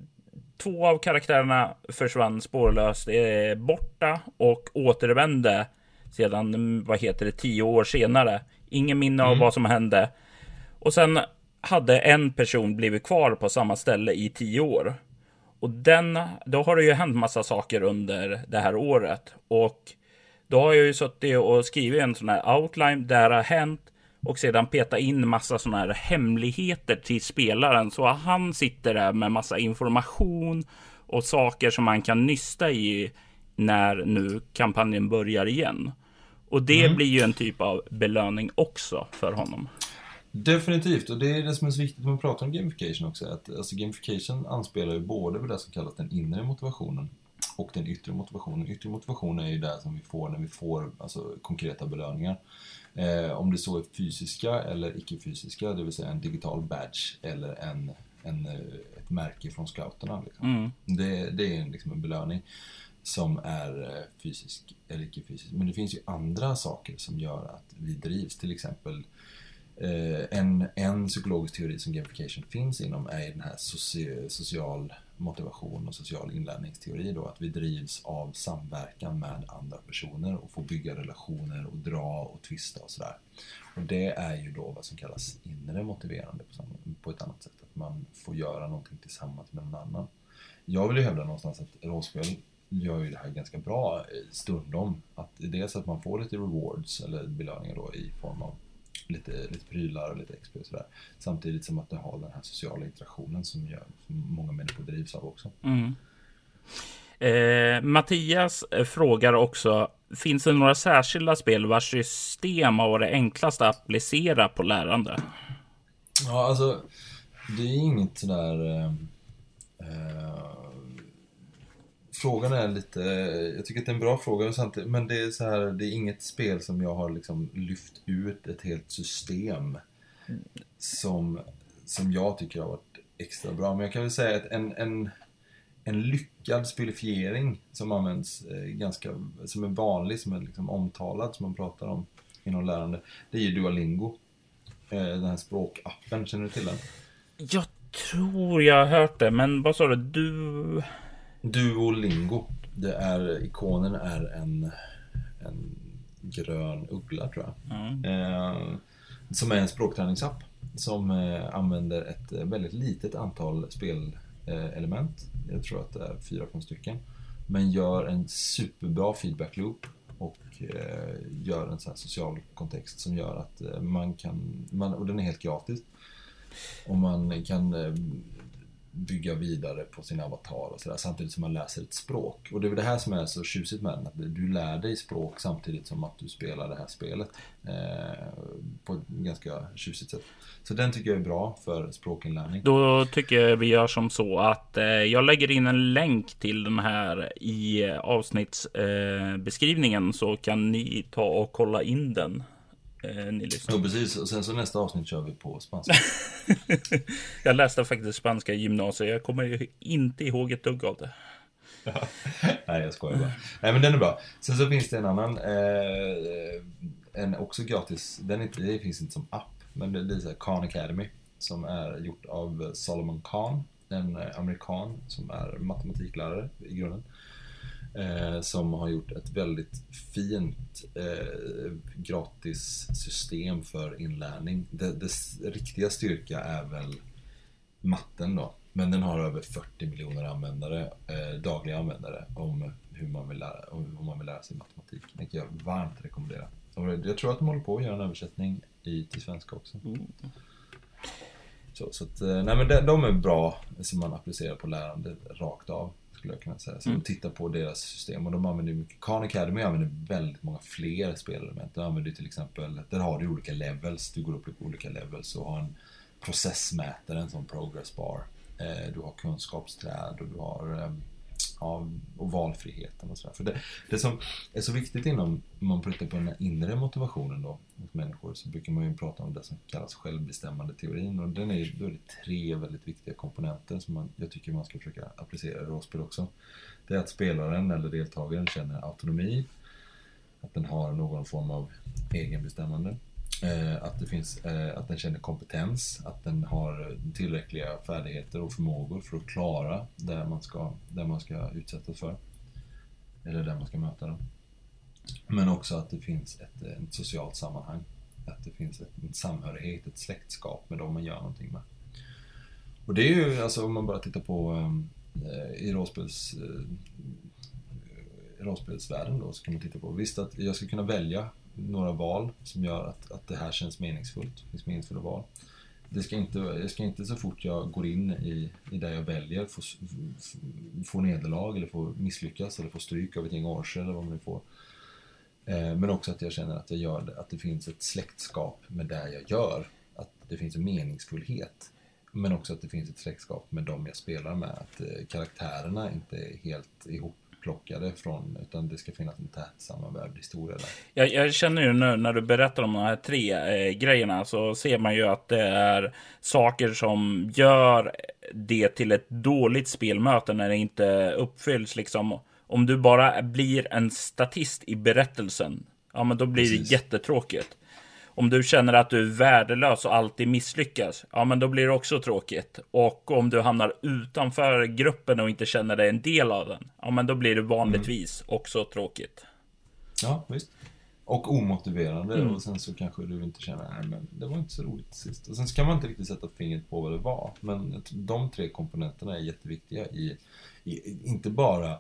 två av karaktärerna försvann spårlöst eh, borta och återvände sedan, mm, vad heter det, tio år senare. Ingen minne av vad som hände. Och sen hade en person blivit kvar på samma ställe i tio år. Och den, då har det ju hänt massa saker under det här året. Och då har jag ju suttit och skrivit en sån här outline där det har hänt och sedan peta in massa såna här hemligheter till spelaren så han sitter där med massa information och saker som man kan nysta i när nu kampanjen börjar igen. Och det blir ju en typ av belöning också för honom. Definitivt, och det är det som är så viktigt när man pratar om gamification också. Att, alltså, gamification anspelar ju både på det som kallas den inre motivationen och den yttre motivationen. Yttre motivation är ju det som vi får när vi får alltså, konkreta belöningar. Eh, om det så är fysiska eller icke-fysiska, det vill säga en digital badge eller en, en, eh, ett märke från scouterna. Liksom. Mm. Det, det är liksom en belöning som är eh, fysisk eller icke-fysisk. Men det finns ju andra saker som gör att vi drivs. Till exempel eh, en, en psykologisk teori som gamification finns inom är den här soci, social motivation och social inlärningsteori då. Att vi drivs av samverkan med andra personer och får bygga relationer och dra och tvista och sådär. Och det är ju då vad som kallas inre motiverande på, ett annat sätt. Att man får göra någonting tillsammans med någon annan. Jag vill ju hävda någonstans att rollspel gör ju det här ganska bra eh, stundom. Att dels att man får lite rewards eller belöningar då i form av lite, lite prylar och lite XP och sådär. Samtidigt som att det har den här sociala interaktionen som, gör, som många människor drivs av också. Mm. Eh, Mattias eh, frågar också, finns det några särskilda spel vars system har varit enklast att applicera på lärande? Ja, alltså det är inget sådär... Eh, eh, frågan är lite... Jag tycker att det är en bra fråga, samtidigt, men det är så här, det är inget spel som jag har liksom lyft ut ett helt system som, som jag tycker har varit extra bra. Men jag kan väl säga att en, en, en lyckad spelifiering som används eh, ganska, som är vanlig, som är liksom omtalad, som man pratar om inom lärande, det är ju Duolingo. Eh, den här språkappen, känner du till den? Jag tror jag har hört det, men vad sa du? Du... Duolingo. Det är, ikonen är en, en grön uggla tror jag. Ja. Eh, som är en språkträningsapp. Som eh, använder ett eh, väldigt litet antal spelelement. Jag tror att det är fyra, fem stycken. Men gör en superbra feedback loop. Och eh, gör en sån här social kontext som gör att eh, man kan, man, och den är helt gratis. Och man kan eh, bygga vidare på sin avatar och sådär samtidigt som man läser ett språk. Och det är väl det här som är så tjusigt med den, att du lär dig språk samtidigt som att du spelar det här spelet. Eh, på ett ganska tjusigt sätt. Så den tycker jag är bra för språkinlärning. Då tycker jag vi gör som så att eh, jag lägger in en länk till den här i avsnittsbeskrivningen eh, så kan ni ta och kolla in den. Eh, ni lyssnar. Ja, precis. Och sen så nästa avsnitt kör vi på spanska. jag läste faktiskt spanska i gymnasiet. Jag kommer inte ihåg ett dugg av det. Nej, jag skojar bara. Nej, men den är bra. Sen så finns det en annan, eh, en också gratis, den inte, det finns inte som app, men det, det är så här Khan Academy som är gjort av Solomon Khan, en eh, amerikan som är matematiklärare i grunden. Eh, som har gjort ett väldigt fint eh, gratis system för inlärning. Det, dess riktiga styrka är väl matten då. Men den har över 40 miljoner användare, eh, dagliga användare, om hur man vill lära, om, om man vill lära sig matematik. Det kan jag varmt rekommendera. Och jag tror att de håller på att göra en översättning i, till svenska också. Så, så att, eh, nej men de, de är bra som man applicerar på lärande rakt av. Skulle jag kunna säga. Så Mm. titta på deras system och de använder mycket. Khan Academy använder väldigt många fler spelelement. De använder till exempel, där har du olika levels. Du går upp i olika levels och har en processmätare, en sån progress bar. Eh, Du har kunskapsträd och du har av ja, och valfriheten och sådär. För det, det som är så viktigt inom, om man pratar på den inre motivationen då, hos människor, så brukar man ju prata om det som kallas självbestämmande teorin. Och den är, då är det tre väldigt viktiga komponenter som man, jag tycker man ska försöka applicera i rollspel också. Det är att spelaren eller deltagaren känner autonomi, att den har någon form av egenbestämmande. Eh, att, det finns, eh, att den känner kompetens, att den har tillräckliga färdigheter och förmågor för att klara det man ska, det man ska utsättas för. Eller det man ska möta. Dem. Men också att det finns ett, eh, ett socialt sammanhang. Att det finns ett, en samhörighet, ett släktskap med dem man gör någonting med. Och det är ju, alltså om man bara tittar på eh, eh i rollspels, eh, rollspelsvärlden då, så kan man titta på, visst att jag ska kunna välja några val som gör att, att det här känns meningsfullt. Det finns meningsfulla val. Det ska inte, jag ska inte så fort jag går in i, i det jag väljer få, få nederlag eller få misslyckas eller få stryk av ett gäng orcher eller vad man nu får. Eh, men också att jag känner att jag gör det, att det finns ett släktskap med det jag gör. Att det finns en meningsfullhet. Men också att det finns ett släktskap med dem jag spelar med. Att eh, karaktärerna inte är helt ihop plockade från, utan det ska finnas en tät sammanvävd historia där. Jag, jag, känner ju nu när du berättar om de här tre eh, grejerna så ser man ju att det är saker som gör det till ett dåligt spelmöte när det inte uppfylls liksom. Om du bara blir en statist i berättelsen, ja men då blir Precis. det jättetråkigt. Om du känner att du är värdelös och alltid misslyckas, ja men då blir det också tråkigt. Och om du hamnar utanför gruppen och inte känner dig en del av den, ja men då blir det vanligtvis mm. också tråkigt. Ja, visst. Och omotiverande mm. och sen så kanske du inte känner, nej men det var inte så roligt sist. Och sen så kan man inte riktigt sätta fingret på vad det var. Men de tre komponenterna är jätteviktiga i, i inte bara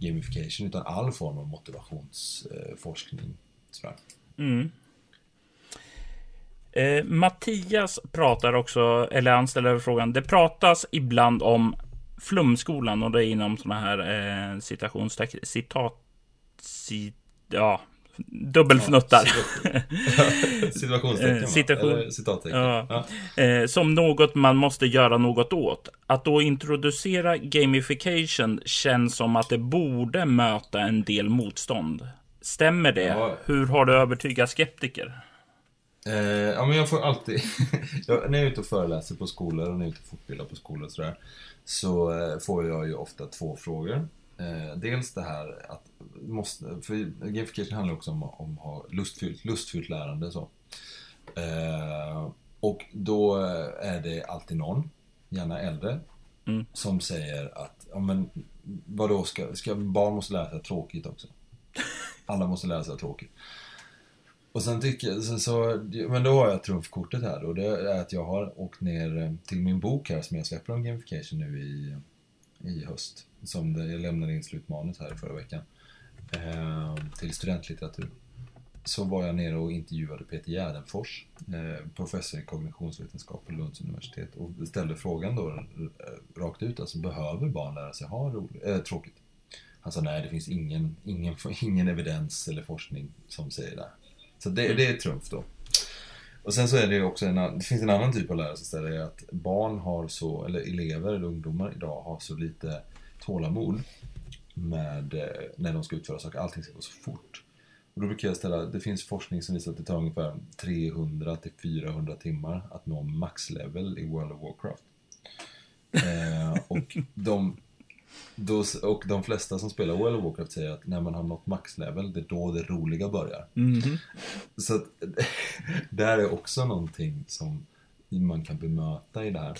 gamification utan all form av motivationsforskning. Eh, mm. Eh, Mattias pratar också, eller han ställer frågan. Det pratas ibland om flumskolan och det är inom sådana här eh, citationstecken, citat, cit, ja, dubbelfnuttar. Ja, Situationstecken, eh, Situation, Eller citattecken. Ja. Ja. Eh, som något man måste göra något åt. Att då introducera gamification känns som att det borde möta en del motstånd. Stämmer det? Ja. Hur har du övertygat skeptiker? Eh, ja, men jag får alltid... jag, när jag är ute och föreläser på skolor och när jag är ute och fortbildar på skolor och sådär. Så eh, får jag ju ofta två frågor. Eh, dels det här att... Måste, för gamification handlar också om, om att ha lustfyllt, lustfyllt lärande. Så. Eh, och då är det alltid någon, gärna äldre, mm. som säger att ja, men, vadå, ska, ska barn måste lära sig tråkigt också? Alla måste lära sig tråkigt. Och sen tycker jag, så, så, men då har jag trumfkortet här och det är att jag har åkt ner eh, till min bok här som jag släpper om gamification nu i, i höst. Som det, jag lämnade in slutmanus här förra veckan. Eh, till studentlitteratur. Så var jag nere och intervjuade Peter Gärdenfors, eh, professor i kognitionsvetenskap på Lunds universitet och ställde frågan då eh, rakt ut, alltså behöver barn lära sig ha roligt, eh, tråkigt? Han sa nej, det finns ingen, ingen, ingen evidens eller forskning som säger det. Så det, mm. det är trumf då. Och sen så är det också en, det finns en annan typ av lärare som säger att barn har så, eller elever eller ungdomar idag har så lite tålamod med eh, när de ska utföra saker. Allting ska gå så fort. Och då brukar jag ställa, det finns forskning som visar att det tar ungefär 300 till 400 timmar att nå maxlevel i World of Warcraft. Eh, och de då, och de flesta som spelar World of Warcraft säger att när man har nått maxlevel, det är då det roliga börjar. Mm. Så att, där är också någonting som man kan bemöta i det här.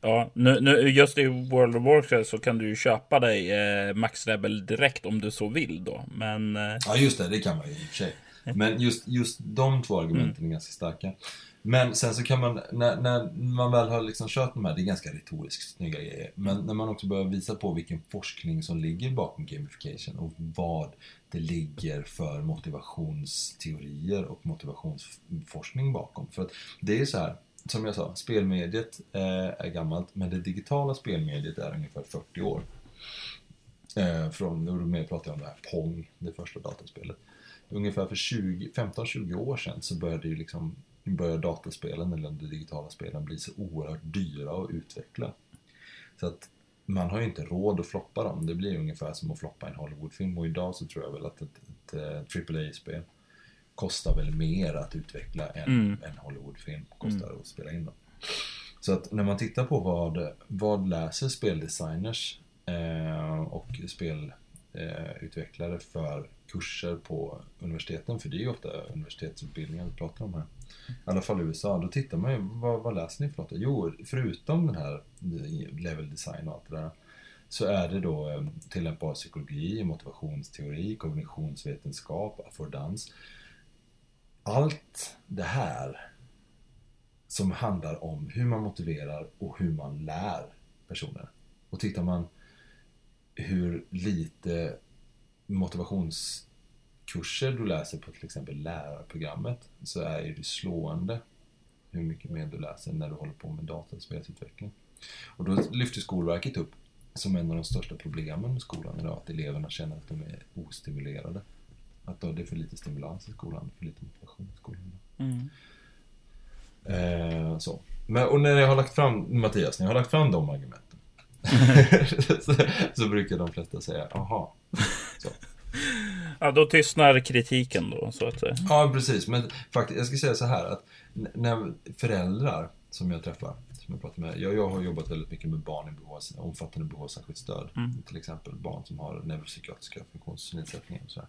Ja, nu, nu, just i World of Warcraft så kan du ju köpa dig eh, maxlevel direkt om du så vill då. Men... Eh... Ja, just det, det kan man ju i och för sig. Men just, just de två argumenten mm. är ganska starka. Men sen så kan man, när, när man väl har liksom kört de här, det är ganska retoriskt snygga grejer. Men när man också börjar visa på vilken forskning som ligger bakom gamification och vad det ligger för motivationsteorier och motivationsforskning bakom. För att det är så här, som jag sa, spelmediet eh, är gammalt men det digitala spelmediet är ungefär 40 år. Eh, från, och då pratar jag om det här Pong, det första dataspelet. Ungefär för 15-20 år sedan så började ju liksom börjar dataspelen eller de digitala spelen bli så oerhört dyra att utveckla. Så att man har ju inte råd att floppa dem. Det blir ungefär som att floppa en Hollywoodfilm. Och idag så tror jag väl att ett, ett, ett AAA-spel kostar väl mer att utveckla än Mm. en Hollywoodfilm kostar att spela in dem. Så att när man tittar på vad, vad läser speldesigners eh, och spelutvecklare för kurser på universiteten, för det är ju ofta universitetsutbildningar vi pratar om här. I alla fall i USA, då tittar man ju, vad, vad läser ni för något? Jo, förutom den här eh, level design och allt det där, så är det då eh, tillämpbar psykologi, motivationsteori, kognitionsvetenskap, affordans. Allt det här som handlar om hur man motiverar och hur man lär personer. Och tittar man hur lite motivations motivationskurser du läser på till exempel lärarprogrammet så är det slående hur mycket mer du läser när du håller på med dataspelsutveckling. Och då lyfter Skolverket upp som en av de största problemen med skolan idag att eleverna känner att de är ostimulerade. Att det är för lite stimulans i skolan, för lite motivation i skolan. Mm. Eh, så. Men, och när jag har lagt fram, Mattias, när jag har lagt fram de argumenten så, så brukar de flesta säga, aha. Så. Ja, då tystnar kritiken då, så att säga. Ja, precis. Men faktiskt, jag ska säga så här att när föräldrar som jag träffar, som jag pratar med, jag, jag har jobbat väldigt mycket med barn i behov, omfattande behov av särskilt stöd. Mm. Till exempel barn som har neuropsykiatriska funktionsnedsättningar och sådär.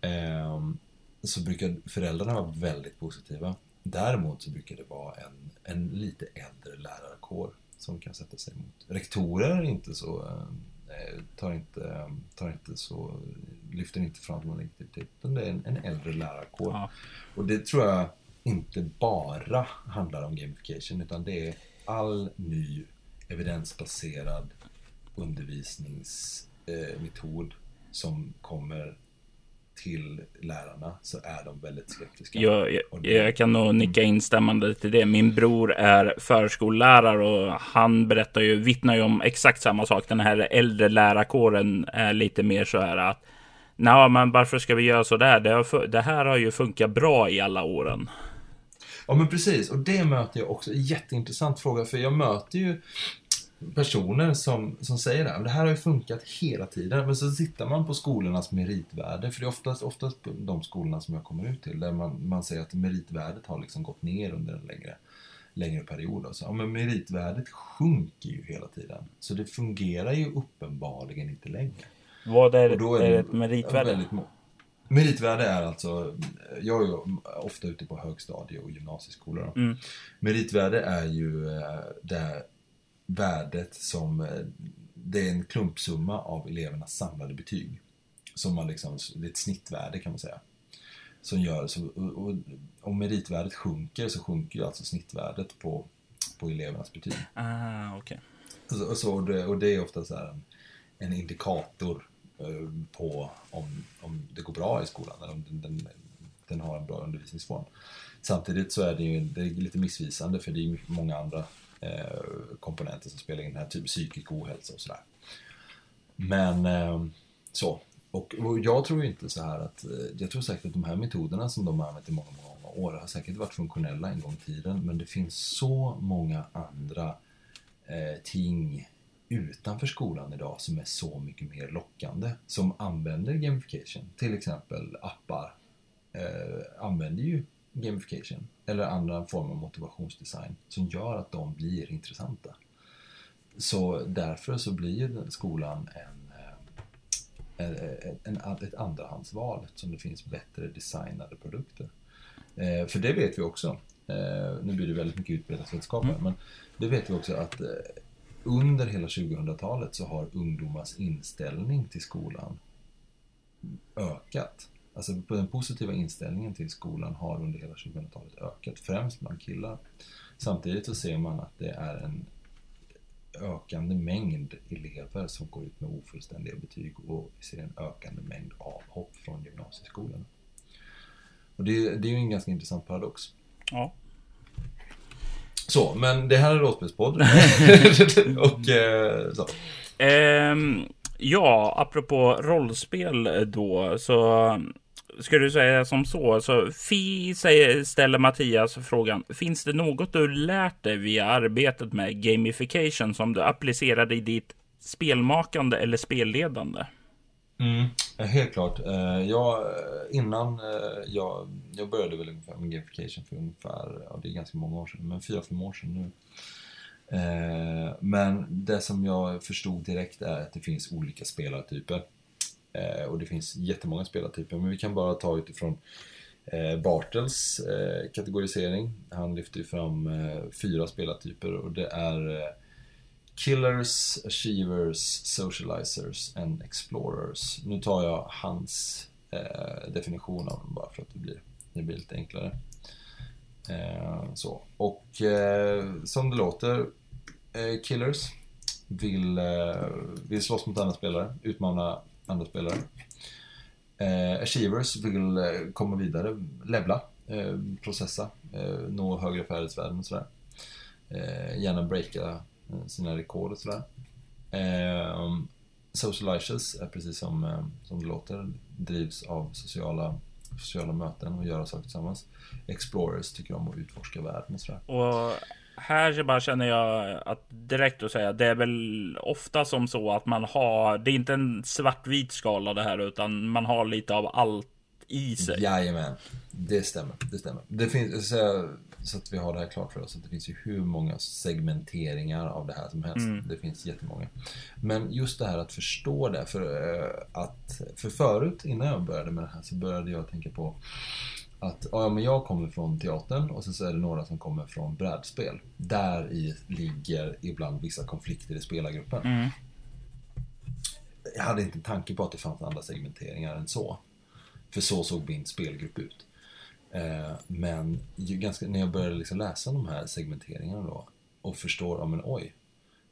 Ehm, så brukar föräldrarna vara väldigt positiva. Däremot så brukar det vara en, en lite äldre lärarkår som kan sätta sig emot. Rektorer är inte så, eh, tar inte, tar inte så, lyfter inte fram någon negativitet. Utan det är en, en äldre lärarkår. Ja. Och det tror jag inte bara handlar om gamification utan det är all ny evidensbaserad undervisningsmetod som kommer till lärarna så är de väldigt skeptiska. Jag, jag, jag kan nog nicka instämmande till det. Min bror är förskollärare och han berättar ju, vittnar ju om exakt samma sak. Den här äldre lärarkåren är lite mer så här att Nej, men varför ska vi göra så där? Det, har, det här har ju funkat bra i alla åren. Ja men precis, och det möter jag också. Jätteintressant fråga, för jag möter ju personer som, som säger det här. Det här har ju funkat hela tiden. Men så tittar man på skolornas meritvärde. För det är oftast, oftast på de skolorna som jag kommer ut till. Där man, man säger att meritvärdet har liksom gått ner under en längre, längre period. Alltså, ja, men meritvärdet sjunker ju hela tiden. Så det fungerar ju uppenbarligen inte längre. Vad är, Och då är det ett meritvärde? väldigt Meritvärde är alltså, jag är ju ofta ute på högstadie och gymnasieskolor. Mm. Meritvärde är ju eh, det värdet som, eh, det är en klumpsumma av elevernas samlade betyg. Som man liksom, det är ett snittvärde kan man säga. Som gör, så, och, och, om meritvärdet sjunker så sjunker ju alltså snittvärdet på, på elevernas betyg. Ah, okej. Och, så, och, så, och, det, och det är ofta så här en, en indikator eh, på om, om det går bra i skolan eller om den, den, den har en bra undervisningsform. Samtidigt så är det ju det är lite missvisande för det är många andra Eh, komponenter som spelar in här, typ psykisk ohälsa och sådär. Men eh, så. Och, och jag tror ju inte så här att, eh, jag tror säkert att de här metoderna som de har använt i många, många år har säkert varit funktionella en gång i tiden, men det finns så många andra eh, ting utanför skolan idag som är så mycket mer lockande. Som använder gamification. Till exempel appar eh, använder ju gamification. Eller andra former av motivationsdesign som gör att de blir intressanta. Så därför så blir skolan en, eh, en, en, ett andrahandsval eftersom det finns bättre designade produkter. Eh, för det vet vi också. Eh, nu blir det väldigt mycket utbildningsvetenskap här, men det vet vi också att eh, under hela 2000-talet så har ungdomars inställning till skolan ökat. Alltså den positiva inställningen till skolan har under hela 2000-talet ökat, främst bland killar. Samtidigt så ser man att det är en ökande mängd elever som går ut med ofullständiga betyg och vi ser en ökande mängd avhopp från gymnasieskolan. Och det, det är ju en ganska intressant paradox. Ja. Så, men det här är Rådspelspodd. och eh, så. Ehm, ja, apropå rollspel då, så ska du säga som så. så Fi säger, ställer Mattias frågan. Finns det något du lärt dig via arbetet med gamification som du applicerade i ditt spelmakande eller spelledande? Mm, eh, helt klart. Eh, jag, eh, innan jag, jag började väl ungefär med gamification för ungefär, ja det är ganska många år sedan, men fyra, fem år sedan nu. Men det som jag förstod direkt är att det finns olika spelartyper. Eh, och det finns jättemånga spelartyper, men vi kan bara ta utifrån eh, Bartels eh, kategorisering. Han lyfter ju fram fyra spelartyper och det är Killers, Achievers, Socializers and Explorers. Nu tar jag hans eh, definition av dem bara för att det blir, det blir lite enklare. Eh, så. Och eh, som det låter, eh, Killers vill, eh, vill slåss mot andra spelare, utmana andra spelare. Eh, Achievers vill eh, komma vidare, levla, eh, processa, eh, nå högre färdighetsvärden och sådär. gärna breaka sina rekord och sådär. Eh, Socializers är precis som, eh, som det låter, drivs av sociala, sociala möten och göra saker tillsammans. Explorers tycker om att utforska världen och sådär. Och här bara känner jag att direkt att säga, det är väl ofta som så att man har, det är inte en svartvit skala det här, utan man har lite av allt i sig. Jajamän, det stämmer. Det stämmer. Det finns, så, så att vi har det här klart för oss, att det finns ju hur många segmenteringar av det här som helst. Mm. Det finns jättemånga. Men just det här att förstå det, för eh, att, för förut, innan jag började med det här, så började jag tänka på att ja, men jag kommer från teatern och sen så är det några som kommer från brädspel. Där i ligger ibland vissa konflikter i spelargruppen. Mm. Jag hade inte en tanke på att det fanns andra segmenteringar än så. För så såg min spelgrupp ut. Eh, men ganska, när jag började liksom läsa de här segmenteringarna då och förstår, ja men oj,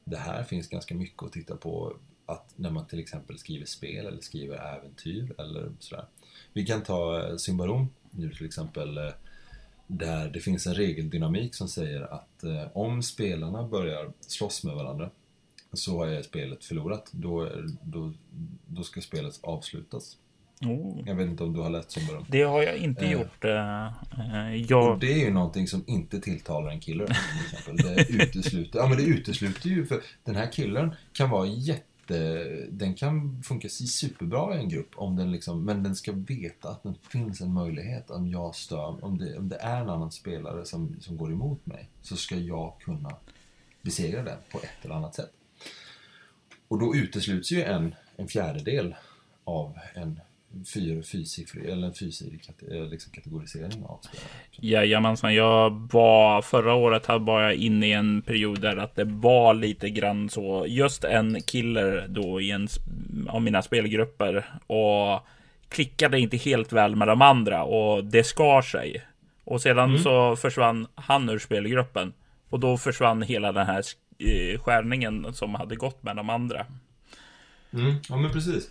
det här finns ganska mycket att titta på att när man till exempel skriver spel eller skriver äventyr eller sådär. Vi kan ta eh, Symbarom nu till exempel eh, där det finns en regeldynamik som säger att om spelarna börjar slåss med varandra så är spelet förlorat. Då, då, då ska spelet avslutas. Oh. Jag vet inte om du har läst Sumbarum? Det har jag inte eh. gjort. Eh, jag... Och det är ju någonting som inte tilltalar en killer. Till exempel. Det utesluter, ja, men det utesluter ju för den här killen kan vara jätte Eh, den kan funka superbra i en grupp om den liksom, men den ska veta att det finns en möjlighet om jag stör, om det, om det är en annan spelare som, som går emot mig så ska jag kunna besegra den på ett eller annat sätt. Och då utesluts ju en, en fjärdedel av en fyr, fyrsiffrig, eller en fyrsidig eh, liksom, kategorisering av spelare. Jajamensan, jag var förra året här var jag inne i en period där att det var lite grann så. Just en killer då i en av mina spelgrupper och klickade inte helt väl med de andra och det skar sig. Och sedan mm. så försvann han ur spelgruppen och då försvann hela den här eh, skärningen som hade gått med de andra. Mm. Ja, men precis.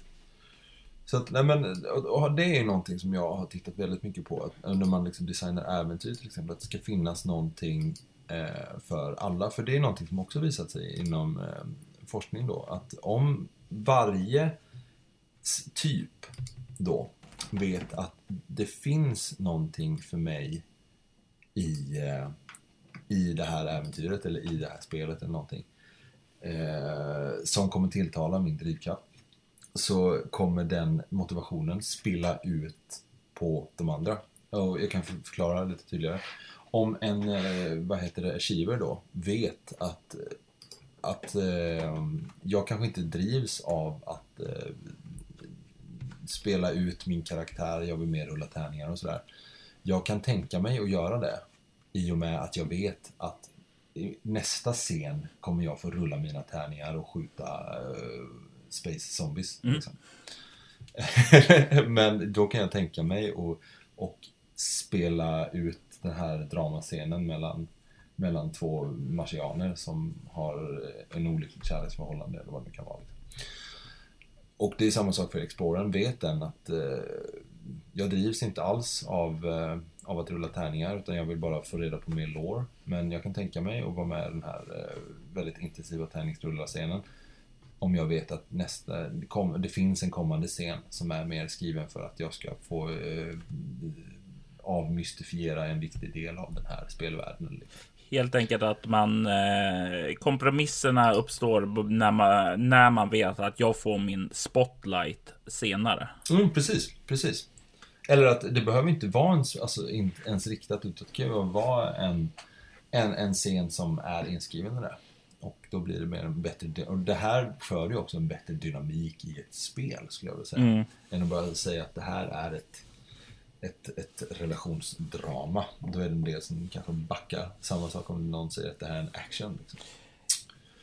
Så att, nej men, och det är någonting som jag har tittat väldigt mycket på. Att eh, när man liksom designar äventyr till exempel, att det ska finnas någonting eh, för alla. För det är någonting som också visat sig inom eh, forskning då. Att om varje typ då vet att det finns någonting för mig i, eh, i det här äventyret eller i det här spelet eller någonting. Eh, som kommer tilltala min drivkraft så kommer den motivationen spilla ut på de andra. Och jag kan förklara lite tydligare. Om en, eh, vad heter det, achiever då, vet att, att eh, jag kanske inte drivs av att eh, spela ut min karaktär, jag vill mer rulla tärningar och sådär. Jag kan tänka mig att göra det i och med att jag vet att i nästa scen kommer jag få rulla mina tärningar och skjuta Space Zombies. Mm. Liksom. Men då kan jag tänka mig och, och spela ut den här dramascenen mellan, mellan två marsianer som har en olycklig kärleksförhållande eller vad det kan vara. Liksom. Och det är samma sak för Explorern, vet den att eh, jag drivs inte alls av, eh, av att rulla tärningar utan jag vill bara få reda på mer lore. Men jag kan tänka mig att vara med i den här eh, väldigt intensiva tärningsrullarscenen Om jag vet att nästa, det, finns en kommande scen som är mer skriven för att jag ska få eh, avmystifiera en viktig del av den här spelvärlden. Helt enkelt att man eh, kompromisserna uppstår när man, när man vet att jag får min spotlight senare. Mm, precis, precis. Eller att det behöver inte vara ens, alltså, ens riktat utåt. Det kan ju vara en, en, en scen som är inskriven i det. Då blir det mer en bättre... Och det här för ju också en bättre dynamik i ett spel, skulle jag vilja säga. Mm. Än att bara säga att det här är ett ett, ett relationsdrama. Då är det en del som kanske backar. Samma sak om någon säger att det här är en action. Liksom.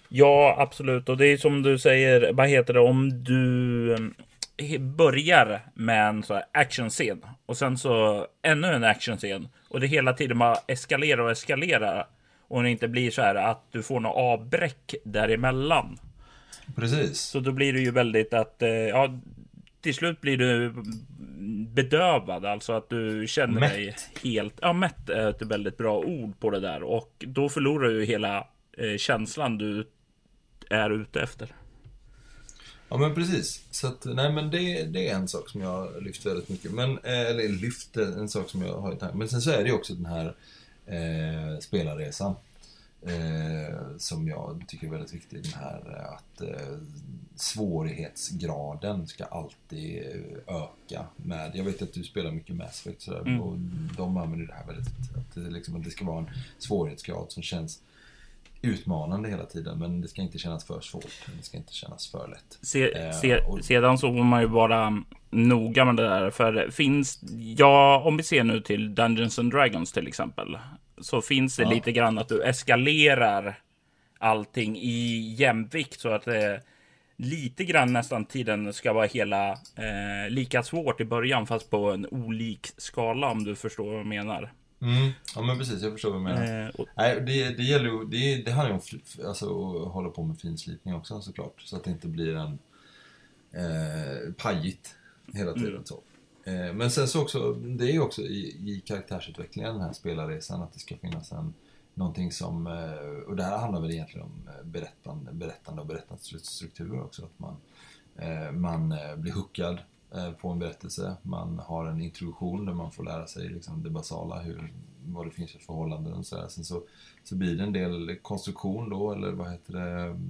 Ja, absolut. Och det är som du säger, vad heter det, om du eh, börjar med en så actionscen och sen så ännu en actionscen och det hela tiden bara eskalerar och eskalerar och det inte blir så här att du får något avbräck däremellan. Precis. Så då blir det ju väldigt att eh, ja, till slut blir du bedövad, alltså att du känner mätt. dig helt... Ja, mätt är ett väldigt bra ord på det där och då förlorar du hela eh, känslan du är ute efter. Ja men precis. Så att, nej men det, det är en sak som jag lyft väldigt mycket. Men, eh, eller lyft en sak som jag har i tanken. Men sen så är det ju också den här eh, spelarresan. Eh, som jag tycker är väldigt viktig. Den här eh, att eh, svårighetsgraden ska alltid eh, öka. Med, jag vet att du spelar mycket Mass Effect sådär, mm. och de använder det här väldigt, att det, liksom, att det ska vara en svårighetsgrad som känns utmanande hela tiden. Men det ska inte kännas för svårt. Det ska inte kännas för lätt. Se, eh, se, och... Sedan så får man ju vara noga med det där. För finns, ja, om vi ser nu till Dungeons and Dragons till exempel så finns det ja. lite grann att du eskalerar allting i jämvikt så att det lite grann nästan tiden ska vara hela eh, lika svårt i början fast på en olik skala om du förstår vad jag menar. Mm. Ja men precis, jag förstår vad du menar. Eh, och... Nej, det, det gäller ju, det, det handlar ju om alltså, att hålla på med finslipning också såklart. Så att det inte blir en eh, pajigt hela tiden. Mm. Så. Eh, men sen så också, det är ju också i, i karaktärsutvecklingen den här spelarresan att det ska finnas en någonting som, eh, och det här handlar väl egentligen om eh, berättande, berättande och berättandestrukturer också. Att man, man blir hookad på en berättelse, man har en introduktion där man får lära sig liksom det basala, hur, vad det finns för förhållanden och sådär. Sen så, så blir det en del konstruktion då, eller vad heter det,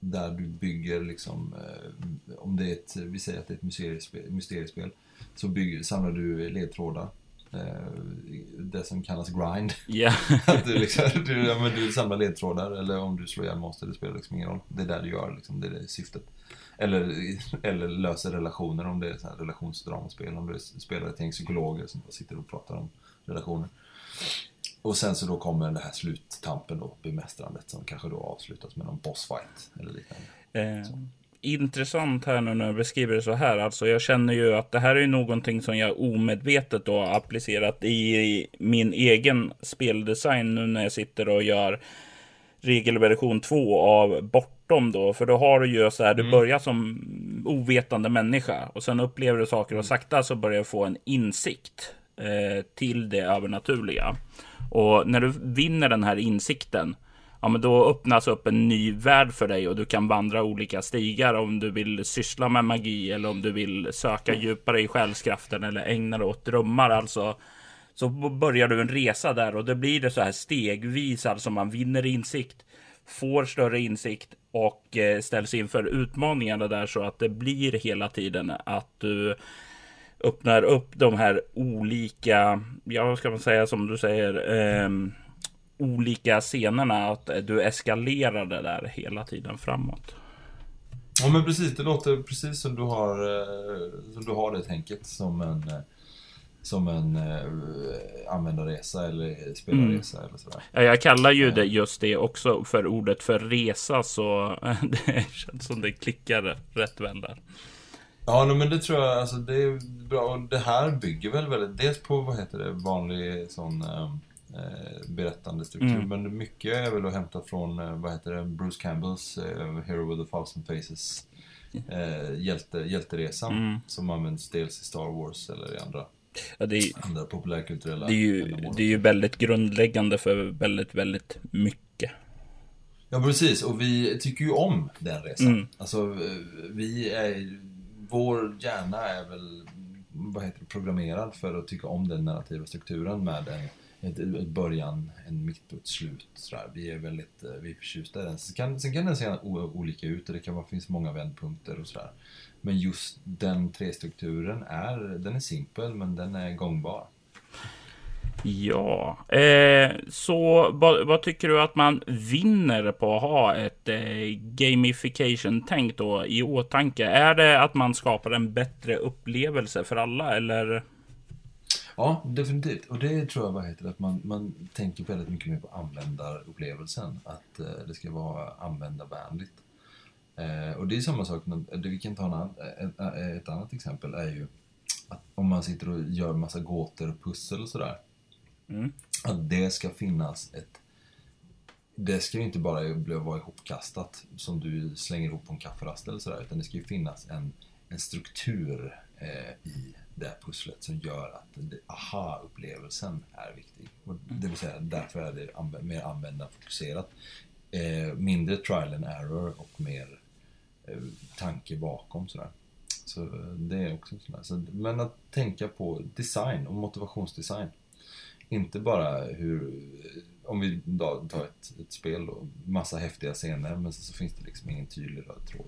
där du bygger liksom, om det är ett, vi säger att det är ett mysteriespel, mysteriespel så bygger, samlar du ledtrådar. Eh, det som kallas grind. Yeah. att du, liksom, du, ja, men du samlar ledtrådar eller om du slår ihjäl monster, det spelar liksom ingen roll. Det är det du gör, liksom, det är det syftet. Eller, eller löser relationer om det är ett relationsdramaspel. Om du spelar ett gäng psykologer som bara sitter och pratar om relationer. Och sen så då kommer det här sluttampen då, bemästrandet som kanske då avslutas med någon bossfight eller liknande. Eh, intressant här nu när du beskriver det så här. Alltså jag känner ju att det här är någonting som jag omedvetet då applicerat i min egen speldesign nu när jag sitter och gör regelversion 2 av Bortom då. För då har du ju så här, du mm. börjar som ovetande människa och sen upplever du saker och sakta så börjar du få en insikt eh, till det övernaturliga. Och när du vinner den här insikten ja, men då öppnas upp en ny värld för dig och du kan vandra olika stigar om du vill syssla med magi eller om du vill söka djupare i själskraften eller ägna dig åt drömmar. Alltså, så börjar du en resa där och det blir det så här stegvis, alltså man vinner insikt, får större insikt och eh, ställs inför utmaningarna där så att det blir hela tiden att du öppnar upp de här olika, ja vad ska man säga som du säger, eh, olika scenerna. Att du eskalerade där hela tiden framåt. Ja men precis, det låter precis som du har, eh, som du har det tänket som en eh, som en användarresa eller spelarresa mm. eller sådär. Ja, jag kallar ju det just det också för ordet för resa så det känns som det klickar rätt väl där. Ja, men det tror jag, alltså det är bra. Och det här bygger väl väldigt, dels på vad heter det, vanlig sån eh, berättande struktur. Mm. Men mycket är väl att hämta från, eh, vad heter det, Bruce Campbells eh, Hero with a thousand faces. Eh, hjälte, hjälteresan mm. som används dels i Star Wars eller i andra Ja, det är, andra populärkulturella det är, ju, det är ju väldigt grundläggande för väldigt, väldigt mycket. Ja, precis. Och vi tycker ju om den resan. Mm. Alltså, eh, vi är... Vår hjärna är väl vad heter det, programmerad för att tycka om den narrativa strukturen med en ett, ett början, en mitt och ett slut. Sådär. Vi är väldigt eh, vi är förtjusta i den. Sen kan, sen kan den se olika ut och det kan vara, finnas många vändpunkter och sådär. Men just den trestrukturen är, den är simpel men den är gångbar. Ja, eh, så vad, vad, tycker du att man vinner på att ha ett eh, gamification-tänk då i åtanke? Är det att man skapar en bättre upplevelse för alla eller? Ja, definitivt. Och det tror jag vad heter att man, man tänker väldigt mycket mer på användarupplevelsen. Att eh, det ska vara användarvänligt. Eh, och det är samma sak, det, vi kan ta en annan, ett, ett, annat exempel är ju att om man sitter och gör massa gåtor och pussel och sådär. Mm. Att det ska finnas ett det ska ju inte bara vara ihopkastat som du slänger ihop på en kafferast eller sådär. Utan det ska ju finnas en, en struktur eh, i det pusslet som gör att aha-upplevelsen är viktig. Och det vill säga, därför är det anv mer användarfokuserat. Eh, mindre trial and error och mer eh, tanke bakom sådär. Så det är också sådär. Så, men att tänka på design och motivationsdesign. Inte bara hur, om vi då tar ett, ett spel och massa häftiga scener men så, så finns det liksom ingen tydlig röd tråd.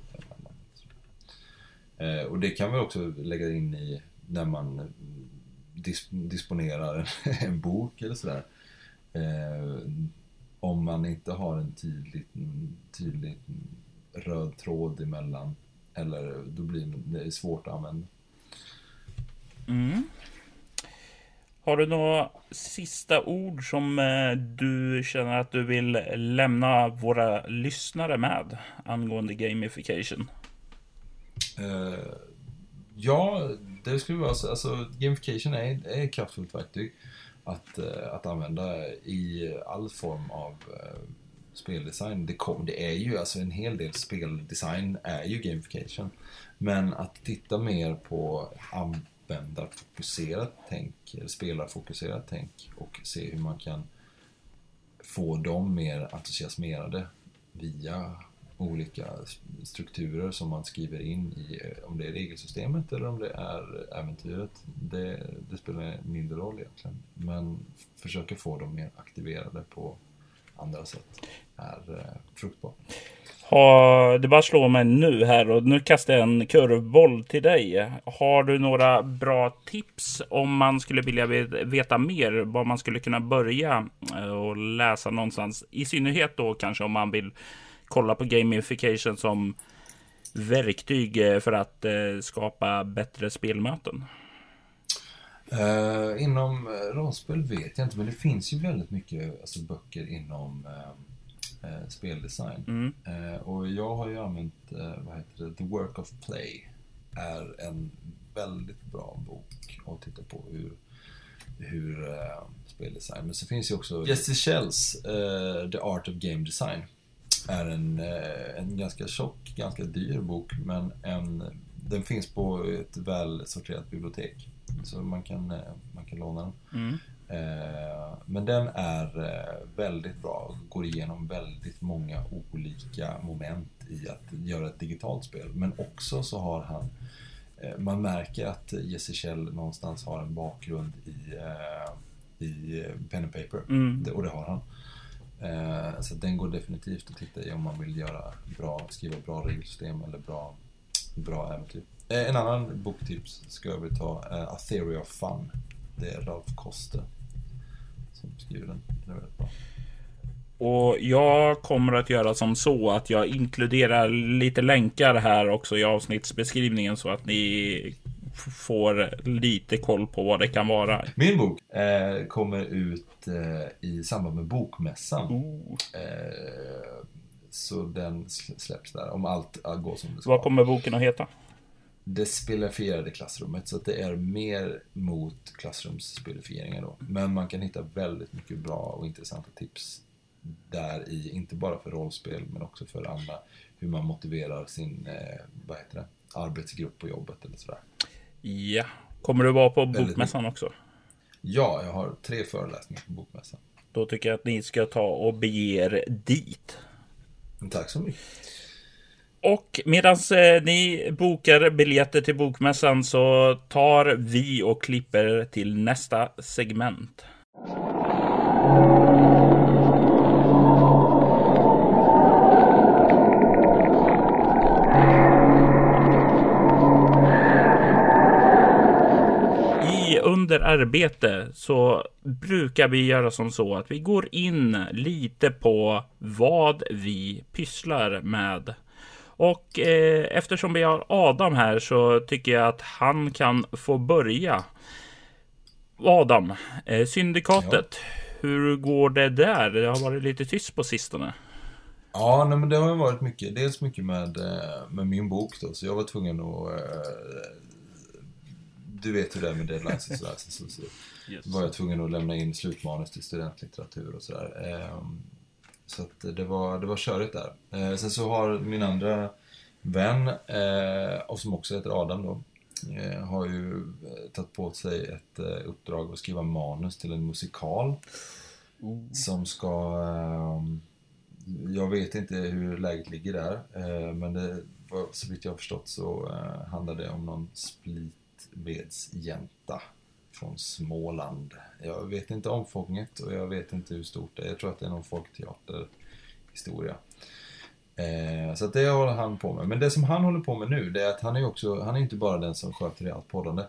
Eh, och det kan vi också lägga in i när man dis disponerar en bok eller sådär. Eh, om man inte har en tydlig, tydlig röd tråd emellan. Eller då blir det svårt att använda. Mm. Har du några sista ord som eh, du känner att du vill lämna våra lyssnare med angående gamification? Uh, ja, det skulle vara så. Alltså, gamification är, är ett kraftfullt verktyg att, uh, att använda i all form av uh, speldesign. Det, kom, det är ju alltså en hel del speldesign är ju gamification. Men att titta mer på användarfokuserat tänk, eller spelarfokuserat tänk och se hur man kan få dem mer entusiasmerade via olika strukturer som man skriver in i, om det är regelsystemet eller om det är äventyret. Det, det spelar mindre roll egentligen. Men försöka få dem mer aktiverade på andra sätt är eh, fruktbart. Ha, det bara slår mig nu här och nu kastar jag en kurvboll till dig. Har du några bra tips om man skulle vilja veta mer var man skulle kunna börja eh, och läsa någonstans? I synnerhet då kanske om man vill kolla på gamification som verktyg eh, för att eh, skapa bättre spelmöten? Uh, inom rollspel vet jag inte, men det finns ju väldigt mycket alltså, böcker inom uh, uh, speldesign. Mm. och jag har ju använt, vad heter det, The Work of Play. är en väldigt bra bok att titta på hur, hur speldesign. Men så finns ju också Jesse Shells The Art of Game Design är en, eh, en ganska tjock, ganska dyr bok men en, den finns på ett väl sorterat bibliotek. Så man kan, eh, man kan låna den. Mm. Eh, men den är väldigt bra, går igenom väldigt många olika moment i att göra ett digitalt spel. Men också så har han man märker att Jesse Kjell någonstans har en bakgrund i, i pen and paper. Mm. Och det har han. Eh, så den går definitivt att titta i om man vill göra bra, skriva bra regelsystem eller bra, bra äventyr. Eh, en annan boktips ska vi ta eh, A Theory of Fun. Det är Ralf Koste som skriver den. Den är väldigt bra. Och jag kommer att göra som så att jag inkluderar lite länkar här också i avsnittsbeskrivningen så att ni får lite koll på vad det kan vara. Min bok eh, kommer ut eh, i samband med Bokmässan. Oh. Eh, så den släpps där, om allt går som det ska. Vad kommer boken att heta? Det spelifierade klassrummet, så att det är mer mot klassrumsspelifieringar då. Men man kan hitta väldigt mycket bra och intressanta tips där i, inte bara för rollspel men också för andra, hur man motiverar sin, eh, vad heter det, arbetsgrupp på jobbet eller sådär. Ja. Kommer du vara på Bokmässan också? Ja, jag har tre föreläsningar på Bokmässan. Då tycker jag att ni ska ta och bege er dit. Tack så mycket. Och medan eh, ni bokar biljetter till bokmässan så tar vi och klipper till nästa segment. Under arbete så brukar vi göra som så att vi går in lite på vad vi pysslar med. Och eh, eftersom vi har Adam här så tycker jag att han kan få börja. Adam, eh, Syndikatet. Ja. Hur går det där? Det har varit lite tyst på sistone. Ja, nej, men det har varit mycket. Dels mycket med, eh, med min bok då, så jag var tvungen att eh, du vet hur det är med deadlines och sådär. Så, så, så yes. var jag tvungen att lämna in slutmanus till studentlitteratur och sådär. Ehm, så att det var, det var körigt där. Ehm, sen så har min andra vän, eh, och som också heter Adam då, eh, har ju eh, tagit på sig ett uppdrag att skriva manus till en musikal. Mm. Som ska... Ehm, jag vet inte hur läget ligger där, men det, så vitt jag har förstått så handlar det om någon split Vedsjänta från Småland. Jag vet inte omfånget och jag vet inte hur stort det är. Jag tror att det är någon folkteaterhistoria. Eh, så det håller han på med. Men det som han håller på med nu, det är att han är också, han är inte bara den som sköter i allt poddande.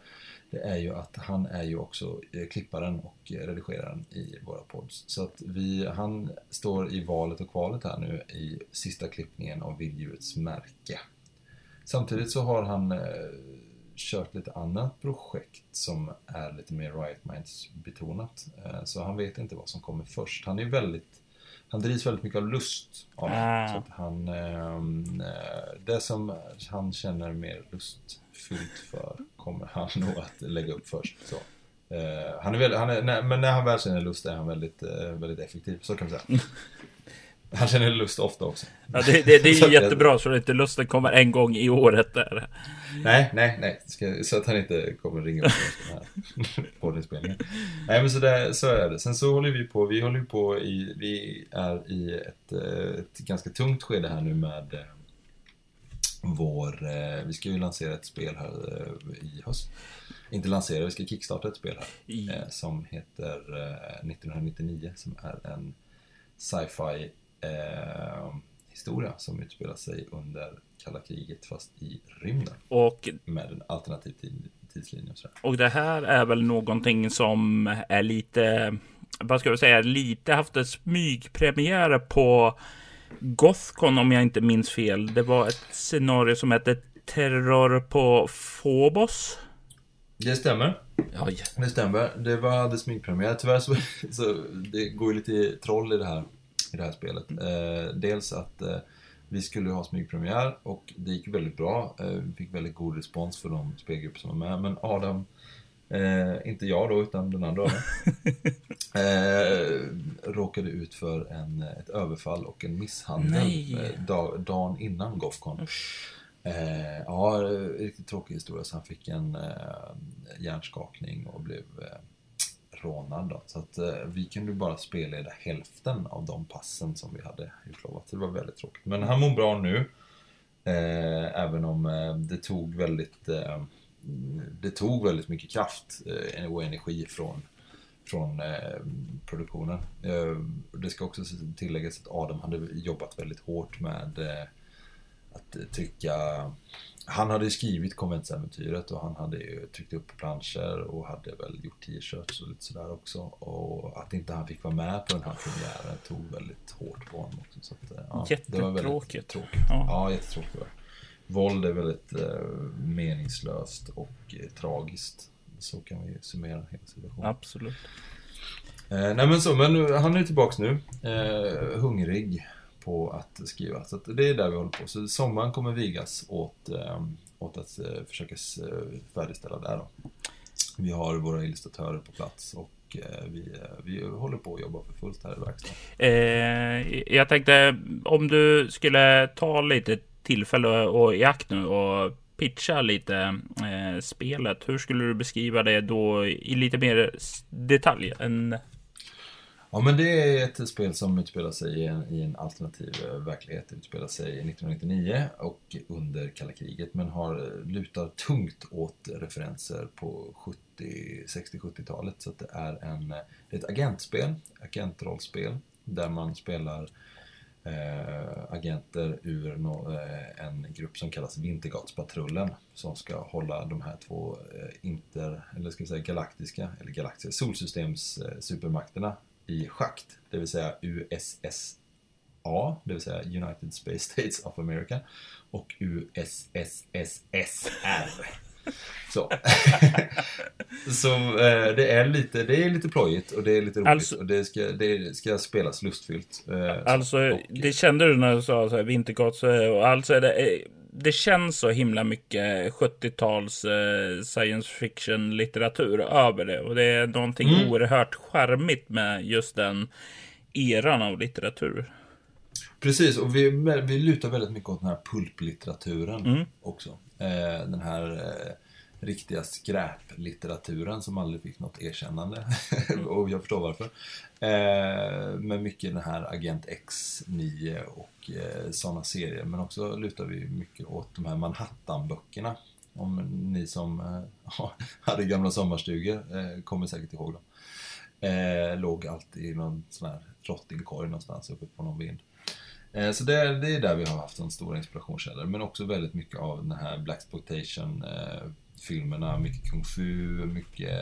Det är ju att han är ju också eh, klipparen och eh, redigeraren i våra pods. Så att vi, han står i valet och kvalet här nu i sista klippningen av vilddjurets märke. Samtidigt så har han eh, kört lite annat projekt som är lite mer Riot Minds betonat. Eh, så han vet inte vad som kommer först. Han är väldigt han drivs väldigt mycket av lust av ah. Så att han, ehm, eh, det som han känner mer lustfyllt för kommer han nog att lägga upp först. Så. Eh, han är väldigt, han är, men när han väl känner lust är han väldigt, väldigt effektiv, så kan man säga. Han känner lust ofta också. Ja, det, det, det är ju jättebra så att inte lusten kommer en gång i året där. Nej, nej, nej. Så att han inte kommer ringa upp den här poddinspelningen. Nej, men så, där, så är det. Sen så håller vi på, vi håller på i, vi är i ett, eh, ett ganska tungt skede här nu med eh, vår, eh, vi ska ju lansera ett spel här i höst. Inte lansera, vi ska kickstarta ett spel här. Som heter 1999, som är en sci-fi eh, historia som utspelar sig under kalla kriget fast i rymden. Och, med en alternativ tid, tidslinje och. Och det här är väl någonting som är lite, vad ska vi säga, lite haft en smygpremiär på Gothcon om jag inte minns fel. Det var ett scenario som hette Terror på Phobos. Det stämmer. Ja, det stämmer. Det var hade smygpremiär. Tyvärr så, så det går ju lite troll i det här i det här spelet. Eh, dels att eh, vi skulle ha smygpremiär och det gick väldigt bra. Eh, vi fick väldigt god respons för de spelgrupper som var med. Men Adam, eh, inte jag då, utan den andra eh, råkade ut för en, ett överfall och en misshandel eh, dag, dagen innan Gothcon. Eh, ja, riktigt tråkig historia. Så han fick en eh, hjärnskakning och blev eh, rånad. Då. Så att eh, vi kunde bara spelleda hälften av de passen som vi hade utlovat. Så det var väldigt tråkigt. Men han mår bra nu. Eh, även om eh, det tog väldigt eh, det tog väldigt mycket kraft eh, och energi från, från eh, produktionen. Eh, det ska också tilläggas att Adam hade jobbat väldigt hårt med eh, att trycka han hade skrivit konventsäventyret och han hade ju tryckt upp planscher och hade väl gjort t-shirts och lite sådär också. Och att inte han fick vara med på den här premiären tog väldigt hårt på honom också. Så att, ja, Jättetråkigt. tråkigt. Ja. ja, jättetråkigt. Våld är väldigt eh, meningslöst och eh, tragiskt. Så kan vi summera hela situationen. Absolut. Eh, nej men så, men han är tillbaks nu. Eh, hungrig på att skriva. Så att det är där vi håller på. Så sommaren kommer vigas åt, eh, åt att eh, försöka eh, färdigställa det. Då. Vi har våra illustratörer på plats och vi, vi håller på att jobba för fullt här i verkstaden. Eh, jag tänkte om du skulle ta lite tillfälle och i akt nu och pitcha lite eh, spelet. Hur skulle du beskriva det då i lite mer detalj än Ja, men det är ett spel som utspelar sig i en, i en alternativ eh, verklighet. Det utspelar sig 1999 och under kalla kriget, men har, eh, lutar tungt åt referenser på 70, 60-70-talet. Så att det är en, eh, ett agentspel, agentrollspel, där man spelar eh, agenter ur no, eh, en grupp som kallas Vintergatspatrullen som ska hålla de här två eh, inter, eller ska vi säga galaktiska, eller galaktiska solsystems eh, supermakterna i schakt, det vill säga USSA, det vill säga United Space States of America, och USSSR. Så, så eh, det, är lite, det är lite plojigt och det är lite roligt alltså, och det ska, det ska spelas lustfyllt. Eh, alltså, och, det kände du när du sa så här, Vintergats och alltså det, det känns så himla mycket 70-tals eh, science fiction litteratur över det. Och det är någonting mm. oerhört charmigt med just den eran av litteratur. Precis, och vi, vi lutar väldigt mycket åt den här pulplitteraturen mm. också. Eh, den här eh, riktiga skräplitteraturen som aldrig fick något erkännande. Mm. och jag förstår varför. Eh, med mycket den här Agent X9 och eh, sådana serier. Men också lutar vi mycket åt de här Manhattan-böckerna. Om ni som eh, hade gamla sommarstugor eh, kommer säkert ihåg dem. Eh, låg alltid i någon sån här rottingkorg någonstans uppe på någon vind. Eh, så det, är där vi har haft en stor inspirationskälla. Men också väldigt mycket av den här Black Exploitation eh, filmerna. Mycket kung fu, mycket,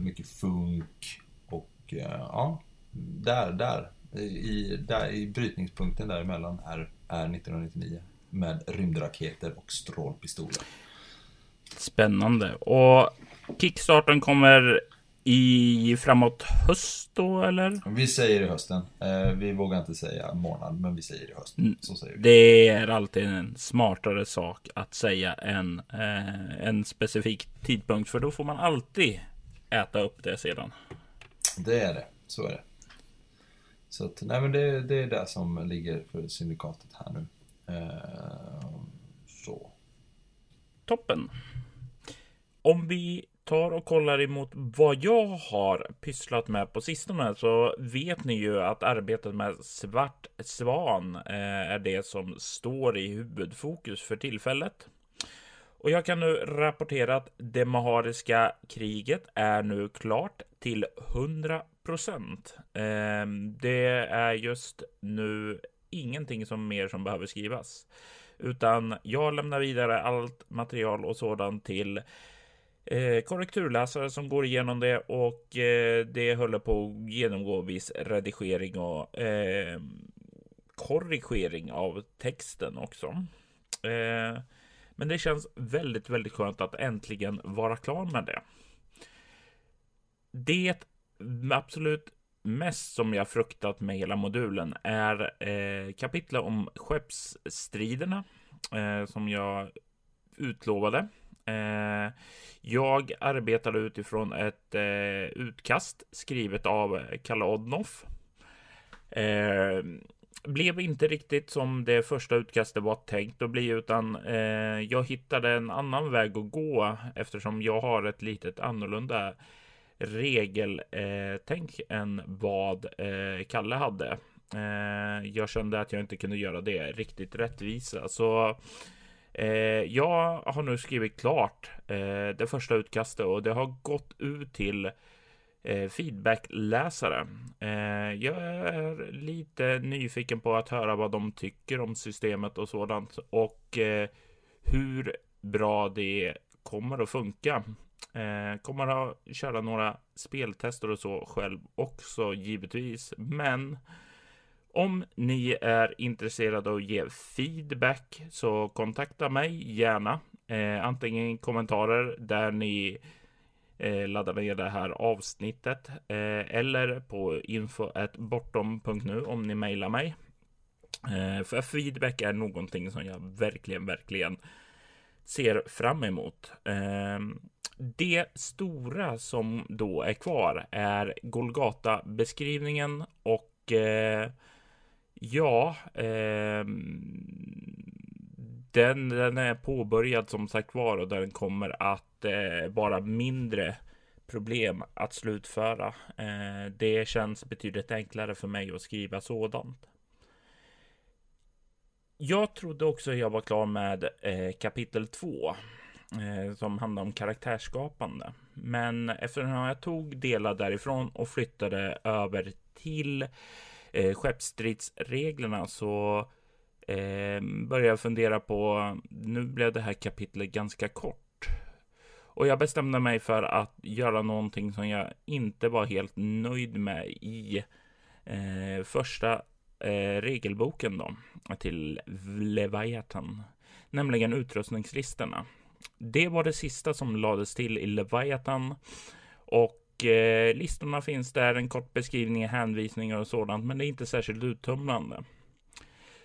mycket funk. Och eh, ja, där, där, i, där, i brytningspunkten däremellan är, är 1999. Med rymdraketer och strålpistoler. Spännande. Och Kickstarten kommer i framåt höst då eller? Vi säger i hösten. Eh, vi vågar inte säga månad, men vi säger i höst. Mm. Så säger vi. Det är alltid en smartare sak att säga än eh, en specifik tidpunkt, för då får man alltid äta upp det sedan. Det är det, så är det. Så att, nej men det, det är det som ligger för syndikatet här nu. Eh, så. Toppen. Om vi tar och kollar emot vad jag har pysslat med på sistone så vet ni ju att arbetet med Svart Svan eh, är det som står i huvudfokus för tillfället. Och jag kan nu rapportera att det Mahariska kriget är nu klart till 100 procent. Eh, det är just nu ingenting som mer som behöver skrivas, utan jag lämnar vidare allt material och sådant till eh, korrekturläsare som går igenom det och eh, det håller på att genomgå viss redigering och eh, korrigering av texten också. Eh, men det känns väldigt, väldigt skönt att äntligen vara klar med det. Det absolut mest som jag fruktat med hela modulen är eh, kapitlet om skeppsstriderna eh, som jag utlovade. Eh, jag arbetade utifrån ett eh, utkast skrivet av Kalle Odnoff. Eh, blev inte riktigt som det första utkastet var tänkt att bli, utan jag hittade en annan väg att gå eftersom jag har ett litet annorlunda regeltänk än vad Kalle hade. Jag kände att jag inte kunde göra det riktigt rättvisa, så Eh, jag har nu skrivit klart eh, det första utkastet och det har gått ut till eh, feedbackläsare. Eh, jag är lite nyfiken på att höra vad de tycker om systemet och sådant och eh, hur bra det kommer att funka. Eh, kommer att köra några speltester och så själv också givetvis, men om ni är intresserade av att ge feedback så kontakta mig gärna. Eh, antingen kommentarer där ni eh, laddar ner det här avsnittet eh, eller på info.bortom.nu om ni mejlar mig. Eh, för feedback är någonting som jag verkligen, verkligen ser fram emot. Eh, det stora som då är kvar är Golgata-beskrivningen och eh, Ja, eh, den, den är påbörjad som sagt var och den kommer att eh, vara mindre problem att slutföra. Eh, det känns betydligt enklare för mig att skriva sådant. Jag trodde också jag var klar med eh, kapitel 2 eh, som handlar om karaktärsskapande. Men eftersom jag tog delar därifrån och flyttade över till eh, skeppsstridsreglerna så eh, började jag fundera på, nu blev det här kapitlet ganska kort. Och jag bestämde mig för att göra någonting som jag inte var helt nöjd med i eh, första eh, regelboken då, till Leviathan, nämligen utrustningslistorna. Det var det sista som lades till i Leviathan och eh, listorna finns där, en kort beskrivning, hänvisningar och sådant, men det är inte särskilt uttömmande.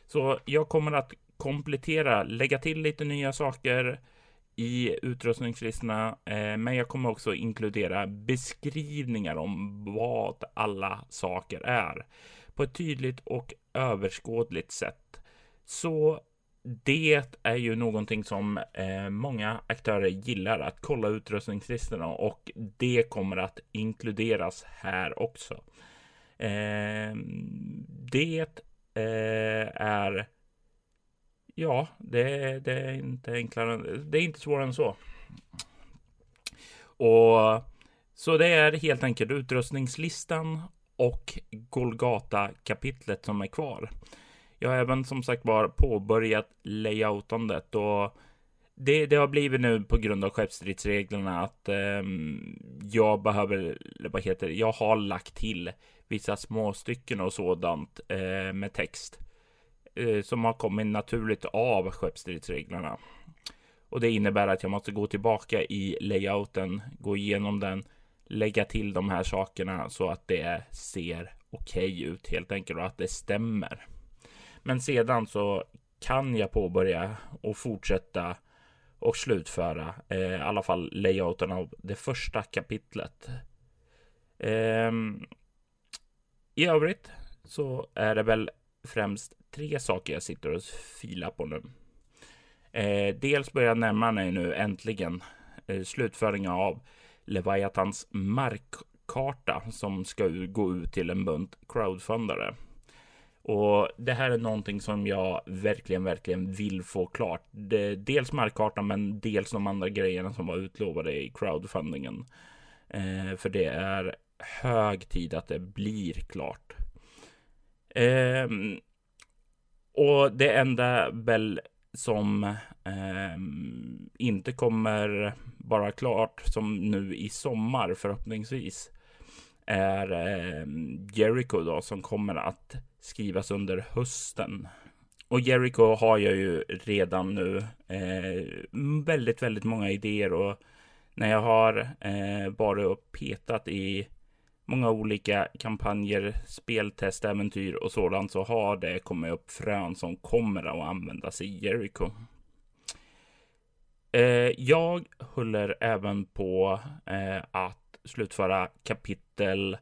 Så jag kommer att komplettera, lägga till lite nya saker i utrustningslistorna, eh, men jag kommer också inkludera beskrivningar om vad alla saker är på ett tydligt och överskådligt sätt. Så det är ju någonting som eh, många aktörer gillar att kolla utrustningslistorna och det kommer att inkluderas här också. Eh, det eh, är Ja, det, det, är inte enklare. Det är inte svårare än så. Och så det är helt enkelt utrustningslistan och Golgata-kapitlet som är kvar. Jag har även som sagt var påbörjat layoutandet och det, det, har blivit nu på grund av skeppsstridsreglerna att eh, jag behöver, vad heter det, jag har lagt till vissa småstycken och sådant eh, med text eh, som har kommit naturligt av skeppsstridsreglerna. Och det innebär att jag måste gå tillbaka i layouten, gå igenom den, lägga till de här sakerna så att det ser okej okay ut helt enkelt och att det stämmer. Men sedan så kan jag påbörja och fortsätta och slutföra eh, i alla fall layouten av det första kapitlet. Eh, I övrigt så är det väl främst tre saker jag sitter och filar på nu. Eh, dels börjar jag närma mig nu äntligen eh, slutföringen av Leviathans markkarta som ska gå ut till en bunt crowdfundare. Och det här är någonting som jag verkligen, verkligen vill få klart. Det, dels markkartan, men dels de andra grejerna som var utlovade i crowdfundingen. Eh, för det är hög tid att det blir klart. Eh, och det enda väl som eh, inte kommer bara klart som nu i sommar förhoppningsvis är eh, Jericho då som kommer att skrivas under hösten. Och Jericho har jag ju redan nu eh, väldigt, väldigt många idéer och när jag har eh, varit och petat i många olika kampanjer, speltest, äventyr och sådant så har det kommit upp frön som kommer att användas i Jericho. Eh, jag håller även på eh, att slutföra kapitel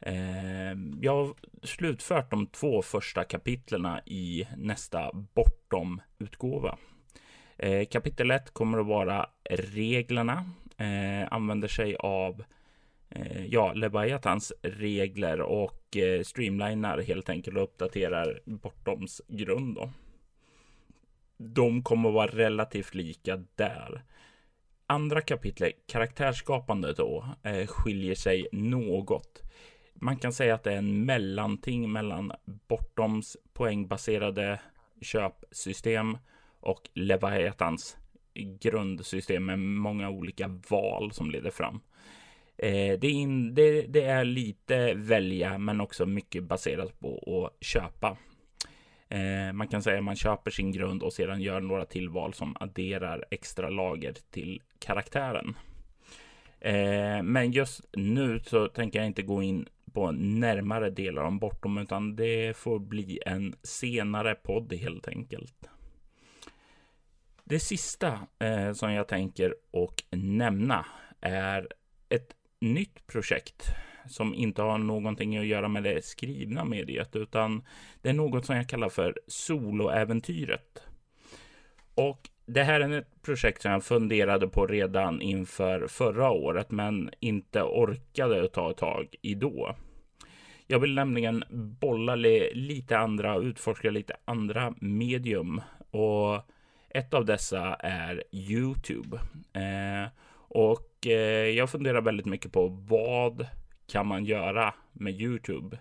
eh, jag har slutfört de två första kapitlerna i nästa Bortom-utgåva. Eh, kapitel 1 kommer att vara reglerna, eh, använder sig av eh, ja, Leviathans regler och eh, streamlinar helt enkelt och uppdaterar Bortoms grund. Då. De kommer att vara relativt lika där. Andra kapitlet, karaktärsskapande då, eh, skiljer sig något man kan säga att det är en mellanting mellan Bortoms poängbaserade köpsystem och Leviathans grundsystem med många olika val som leder fram. Eh, det, är in, det, det, är lite välja, men också mycket baserat på att köpa. Eh, man kan säga att man köper sin grund och sedan gör några tillval som adderar extra lager till karaktären. Eh, men just nu så tänker jag inte gå in på närmare delar om bortom, utan det får bli en senare podd helt enkelt. Det sista eh, som jag tänker och nämna är ett nytt projekt som inte har någonting att göra med det skrivna mediet, utan det är något som jag kallar för soloäventyret. Och det här är ett projekt som jag funderade på redan inför förra året, men inte orkade ta tag i då. Jag vill nämligen bolla lite andra, utforska lite andra medium och ett av dessa är Youtube. Eh, och eh, jag funderar väldigt mycket på vad kan man göra med Youtube?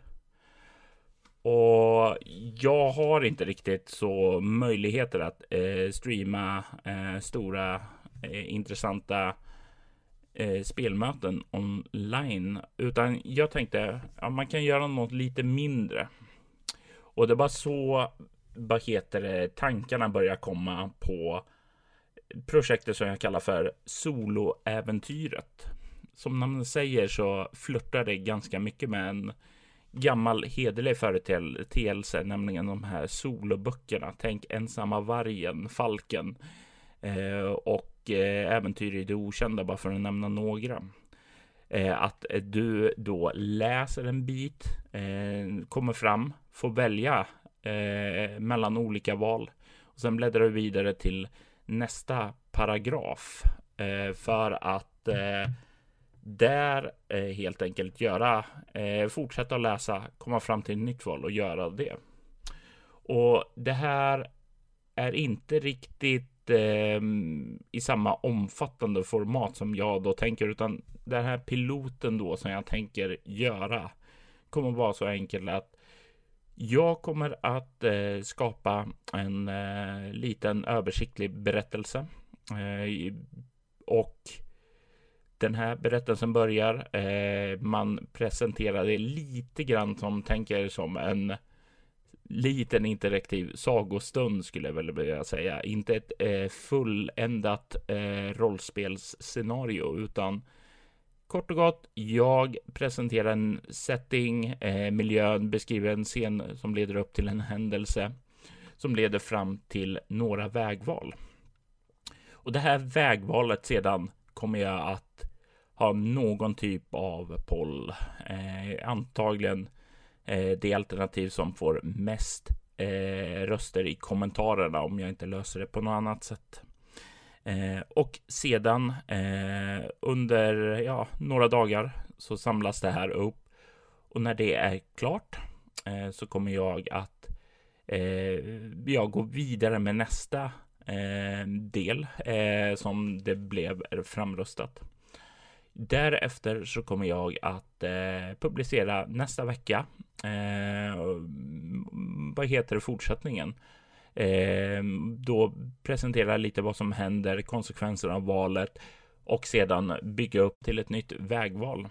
Och jag har inte riktigt så möjligheter att eh, streama eh, stora eh, intressanta eh, spelmöten online. Utan jag tänkte att ja, man kan göra något lite mindre. Och det var så, vad heter det, tankarna börjar komma på projektet som jag kallar för soloäventyret. Som namnet säger så flörtar det ganska mycket med en gammal hederlig företeelse, nämligen de här soloböckerna. Tänk ensamma vargen, falken eh, och eh, äventyr i det okända, bara för att nämna några. Eh, att du då läser en bit, eh, kommer fram, får välja eh, mellan olika val och sen bläddrar du vidare till nästa paragraf eh, för att eh, där eh, helt enkelt göra, eh, fortsätta att läsa, komma fram till ett nytt val och göra det. Och det här är inte riktigt eh, i samma omfattande format som jag då tänker, utan den här piloten då som jag tänker göra kommer vara så enkel att jag kommer att eh, skapa en eh, liten översiktlig berättelse eh, och den här berättelsen börjar. Eh, man presenterar det lite grann som tänker som en liten interaktiv sagostund skulle jag väl vilja säga. Inte ett eh, fulländat eh, rollspelsscenario utan kort och gott. Jag presenterar en setting, eh, miljön, beskriver en scen som leder upp till en händelse som leder fram till några vägval. Och det här vägvalet sedan kommer jag att ha någon typ av poll. Eh, antagligen eh, det alternativ som får mest eh, röster i kommentarerna om jag inte löser det på något annat sätt. Eh, och sedan eh, under ja, några dagar så samlas det här upp och när det är klart eh, så kommer jag att eh, jag går vidare med nästa eh, del eh, som det blev framröstat. Därefter så kommer jag att eh, publicera nästa vecka. Eh, mm, vad heter det fortsättningen? Eh, då presentera lite vad som händer, konsekvenserna av valet och sedan bygga upp till ett nytt vägval.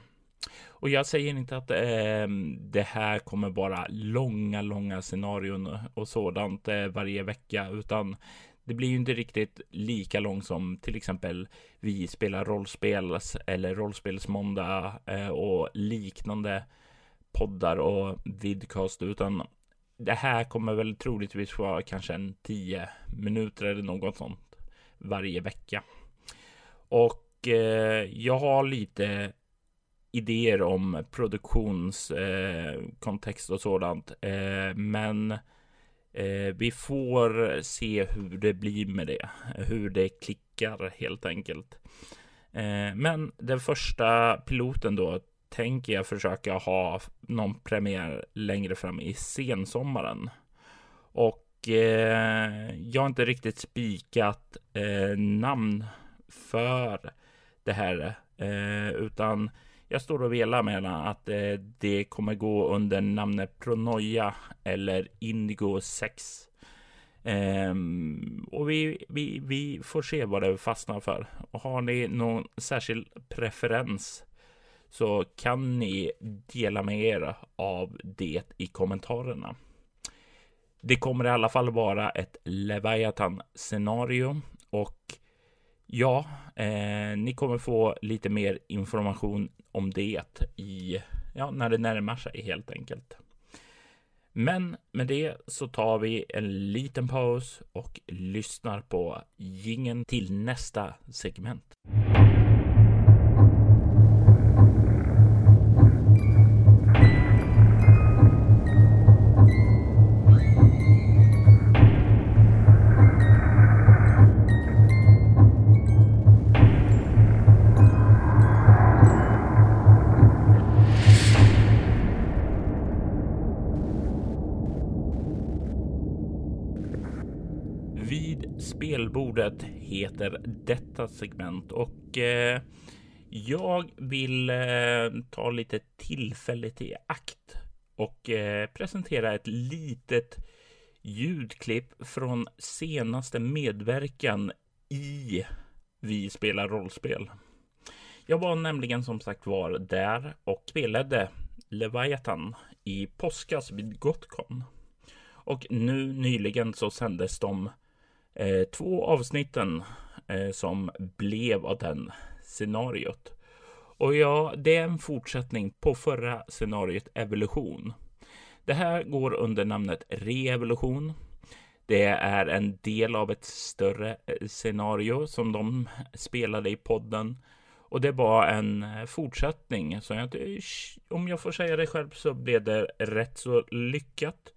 Och jag säger inte att eh, det här kommer vara långa, långa scenarion och sådant eh, varje vecka, utan det blir ju inte riktigt lika långt som till exempel vi spelar rollspel eller rollspelsmåndag eh, och liknande poddar och vidcast, utan det här kommer väl troligtvis vara kanske en tio minuter eller något sånt varje vecka. Och eh, jag har lite idéer om produktionskontext eh, och sådant, eh, men Eh, vi får se hur det blir med det, hur det klickar helt enkelt. Eh, men den första piloten då tänker jag försöka ha någon premiär längre fram i sensommaren. Och eh, jag har inte riktigt spikat eh, namn för det här, eh, utan jag står och velar mellan att eh, det kommer gå under namnet Pronoia eller Indigo 6. Um, ehm, och vi, vi, vi får se vad det fastnar för. Och har ni någon särskild preferens så kan ni dela med er av det i kommentarerna. Det kommer i alla fall vara ett Leviathan scenario och ja, eh, ni kommer få lite mer information om det i, ja, när det närmar sig helt enkelt. Men med det så tar vi en liten paus och lyssnar på gingen till nästa segment. Bordet heter detta segment och eh, jag vill eh, ta lite tillfället i akt och eh, presentera ett litet ljudklipp från senaste medverkan i Vi spelar rollspel. Jag var nämligen som sagt var där och spelade Leviathan i påskas vid Gotcon. Och nu nyligen så sändes de eh, två avsnitten eh, som blev av den scenariot. Och ja, det är en fortsättning på förra scenariot Evolution. Det här går under namnet Reevolution. Det är en del av ett större eh, scenario som de spelade i podden. Och det var en eh, fortsättning. Så jag, om jag får säga det själv så blev det rätt så lyckat.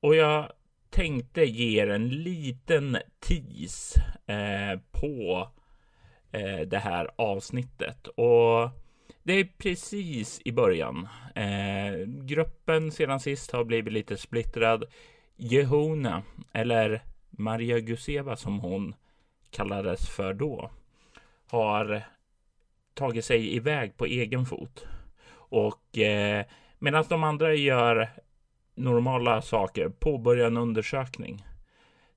Och jag tänkte ge er en liten tease eh, på eh, det här avsnittet. Och det är precis i början. Eh, gruppen sedan sist har blivit lite splittrad. Jehona, eller Maria Guseva som hon kallades för då, har tagit sig iväg på egen fot. Och eh, medan de andra gör normala saker, påbörja en undersökning,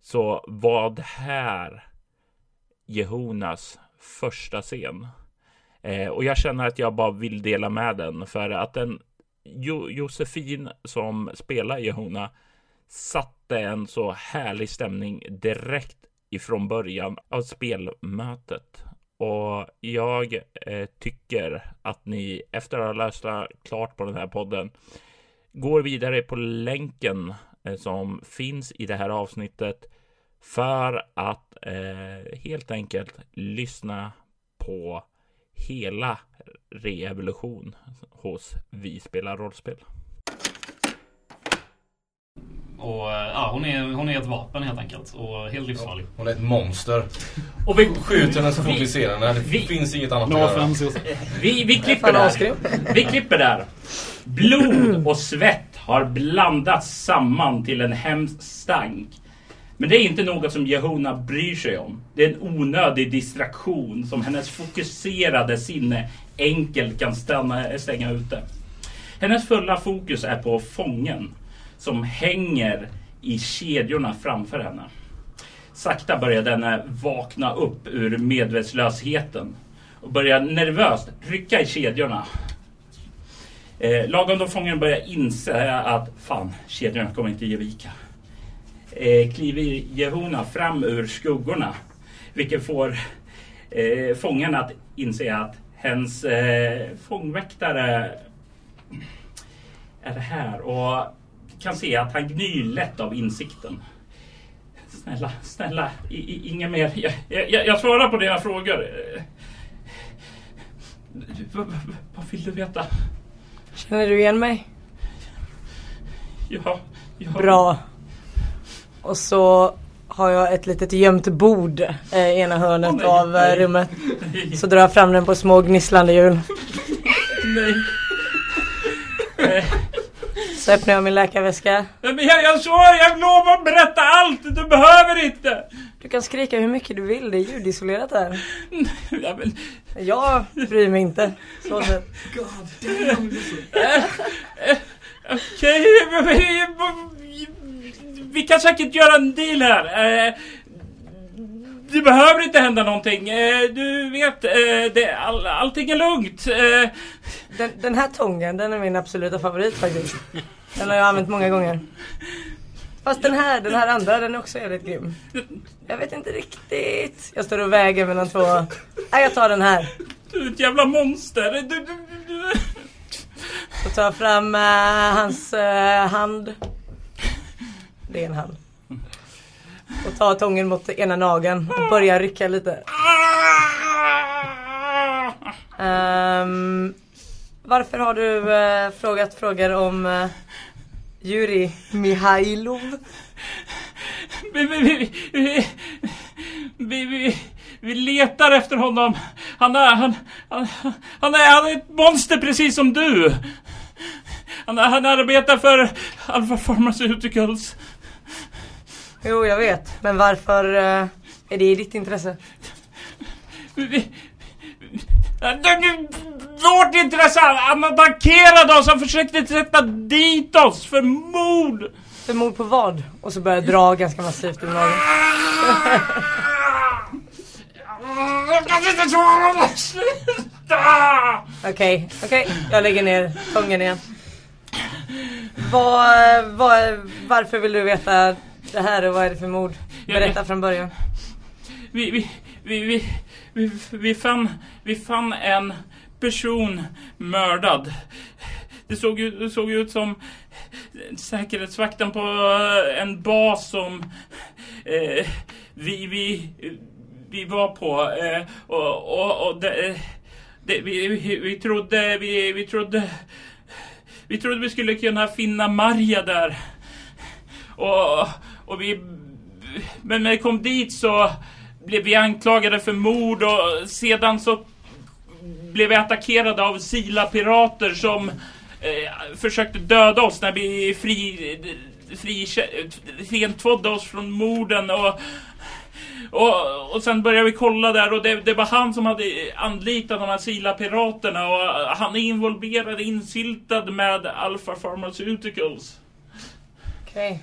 så var det här Jehonas första scen. Eh, och jag känner att jag bara vill dela med den för att den jo Josefin som spelar Jehona satte en så härlig stämning direkt ifrån början av spelmötet. Och jag eh, tycker att ni efter att ha läst klart på den här podden går vidare på länken eh, som finns i det här avsnittet för att eh, helt enkelt lyssna på hela reevolution hos Vi spelar rollspel. Och eh, ja, hon är, hon är ett vapen helt enkelt och helt livsfarlig. Hon är ett monster. Och vi skjuter henne så fort vi ser henne. Det vi, finns inget annat att göra. Vi, vi klipper där. Vi klipper där. Blod och svett har blandats samman till en hemsk stank. Men det är inte något som Jehona bryr sig om. Det är en onödig distraktion som hennes fokuserade sinne enkelt kan stanna, stänga ute. Hennes fulla fokus är på fången som hänger i kedjorna framför henne. Sakta börjar denna vakna upp ur medvetslösheten och börjar nervöst rycka i kedjorna. Eh, lagom då fången börjar inse att fan, kedjorna kommer inte ge vika. Eh, kliver Jehona fram ur skuggorna, vilket får eh, fången att inse att hens eh, fångväktare är här och kan se att han gnyr lätt av insikten. Snälla, snälla, i, i, inga mer. Jag, jag, jag svarar på dina frågor. Eh, vad vill du veta? Känner du igen mig? Ja. ja. Bra. Och så har jag ett litet gömt bord eh, i ena hörnet oh, av eh, rummet. Så drar jag fram den på små gnisslande hjul. nej. Så öppnar jag min läkarväska. Men jag, jag svarar, jag lovar att berätta allt! Du behöver inte! Du kan skrika hur mycket du vill, det är ljudisolerat här. Ja, men... Jag bryr mig inte. Så sett. God damn. Okej, vi kan säkert göra en deal här. Eh, det behöver inte hända någonting. Eh, du vet, eh, det, all, allting är lugnt. Den, den, här tången, den är min absoluta favorit faktiskt. Den har jag använt många gånger. Fast den här, den här andra, den är också jävligt grym. Jag vet inte riktigt. Jag står och väger mellan två. Nej, jag tar den här. Du är ett jävla monster. Du, du, du. Så tar jag fram uh, hans uh, hand. Det är en hand. Och tar tången mot ena nageln och börjar rycka lite. Um, varför har du uh, frågat frågor om uh, Juri Mihailov? Vi, vi, vi, vi, vi, letar efter honom. Han är, han, han, han, är, han är ett monster precis som du. Han, han arbetar för Alpha Pharmaceuticals. Jo, jag vet. Men varför uh, Är det i ditt intresse? Vårt intresse! Han attackerade oss! Han försökte sätta dit oss för mord! För mord på vad? Och så börjar jag dra ganska massivt i magen. Jag kan inte svara! Sluta! Okej, okej. Jag lägger ner tången igen. Vad, vad, varför vill du veta det här och vad är det för mord? Berätta från början. Vi, vi, vi, vi, vi, fann, vi fann en person mördad. Det såg, ut, det såg ut som säkerhetsvakten på en bas som eh, vi, vi, vi var på. Eh, och, och, och det, det, vi, vi, vi trodde, vi, vi trodde vi trodde vi skulle kunna finna Marja där. Och, och vi... Men när vi kom dit så blev vi anklagade för mord och sedan så blev vi attackerade av Sila-pirater som eh, försökte döda oss när vi fri, fri, rentvådde oss från morden och och, och sen började vi kolla där och det, det var han som hade anlitat de här Sila-piraterna och han är involverad, insyltad med Alpha Pharmaceuticals. Okej. Okay.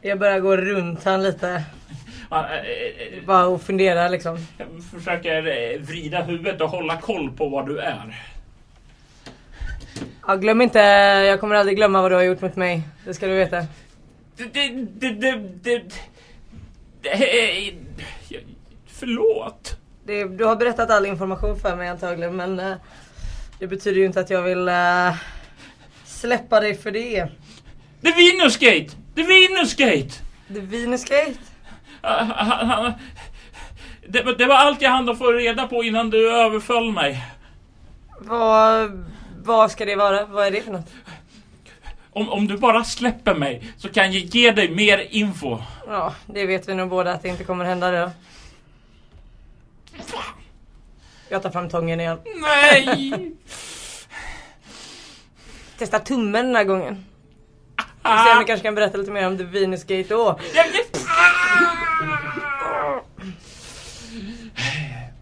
Jag börjar gå runt han lite. Bara och fundera liksom. Jag försöker vrida huvudet och hålla koll på var du är. Ja, glöm inte, jag kommer aldrig glömma vad du har gjort mot mig. Det ska du veta. Det, det, det, det, det, det Förlåt. Du har berättat all information för mig antagligen men det betyder ju inte att jag vill uh, släppa dig för det. Är Venusgate! Är Venusgate! Är Venusgate? Uh, det, det var allt jag hann få reda på innan du överföll mig. Vad vad ska det vara? Vad är det för något? Om, om du bara släpper mig så kan jag ge dig mer info. Ja, det vet vi nog båda att det inte kommer hända då. Jag tar fram tången igen. Nej! Testa tummen den här gången. Ah. Se om vi kanske kan berätta lite mer om The Venus Gate då.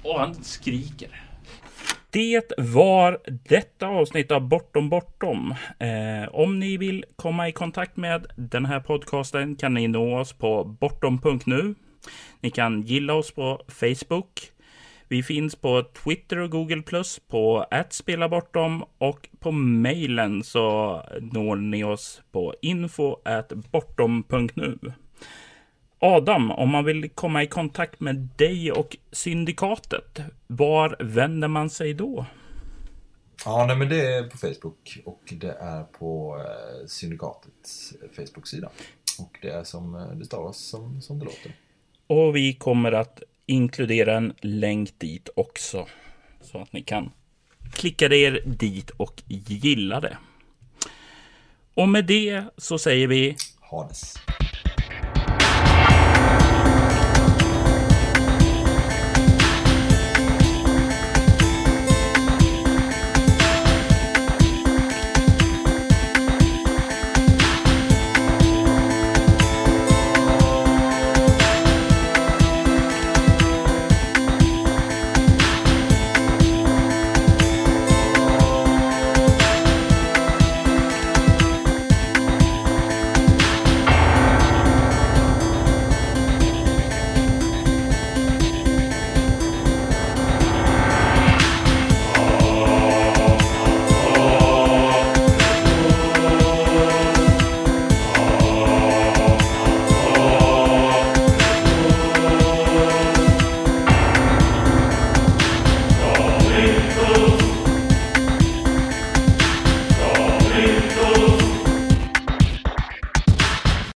Och han skriker. Det var detta avsnitt av Bortom Bortom. Eh, om ni vill komma i kontakt med den här podcasten kan ni nå oss på bortom.nu. Ni kan gilla oss på Facebook. Vi finns på Twitter och Google på @spelabortom och på mejlen så når ni oss på info bortom.nu. Adam, om man vill komma i kontakt med dig och syndikatet, var vänder man sig då? Ja, nej, men det är på Facebook och det är på eh, syndikatets Facebook-sida. Och det är som eh, det stavas som, som det låter. Och vi kommer att inkludera en länk dit också. Så att ni kan klicka er dit och gilla det. Och med det så säger vi Hades.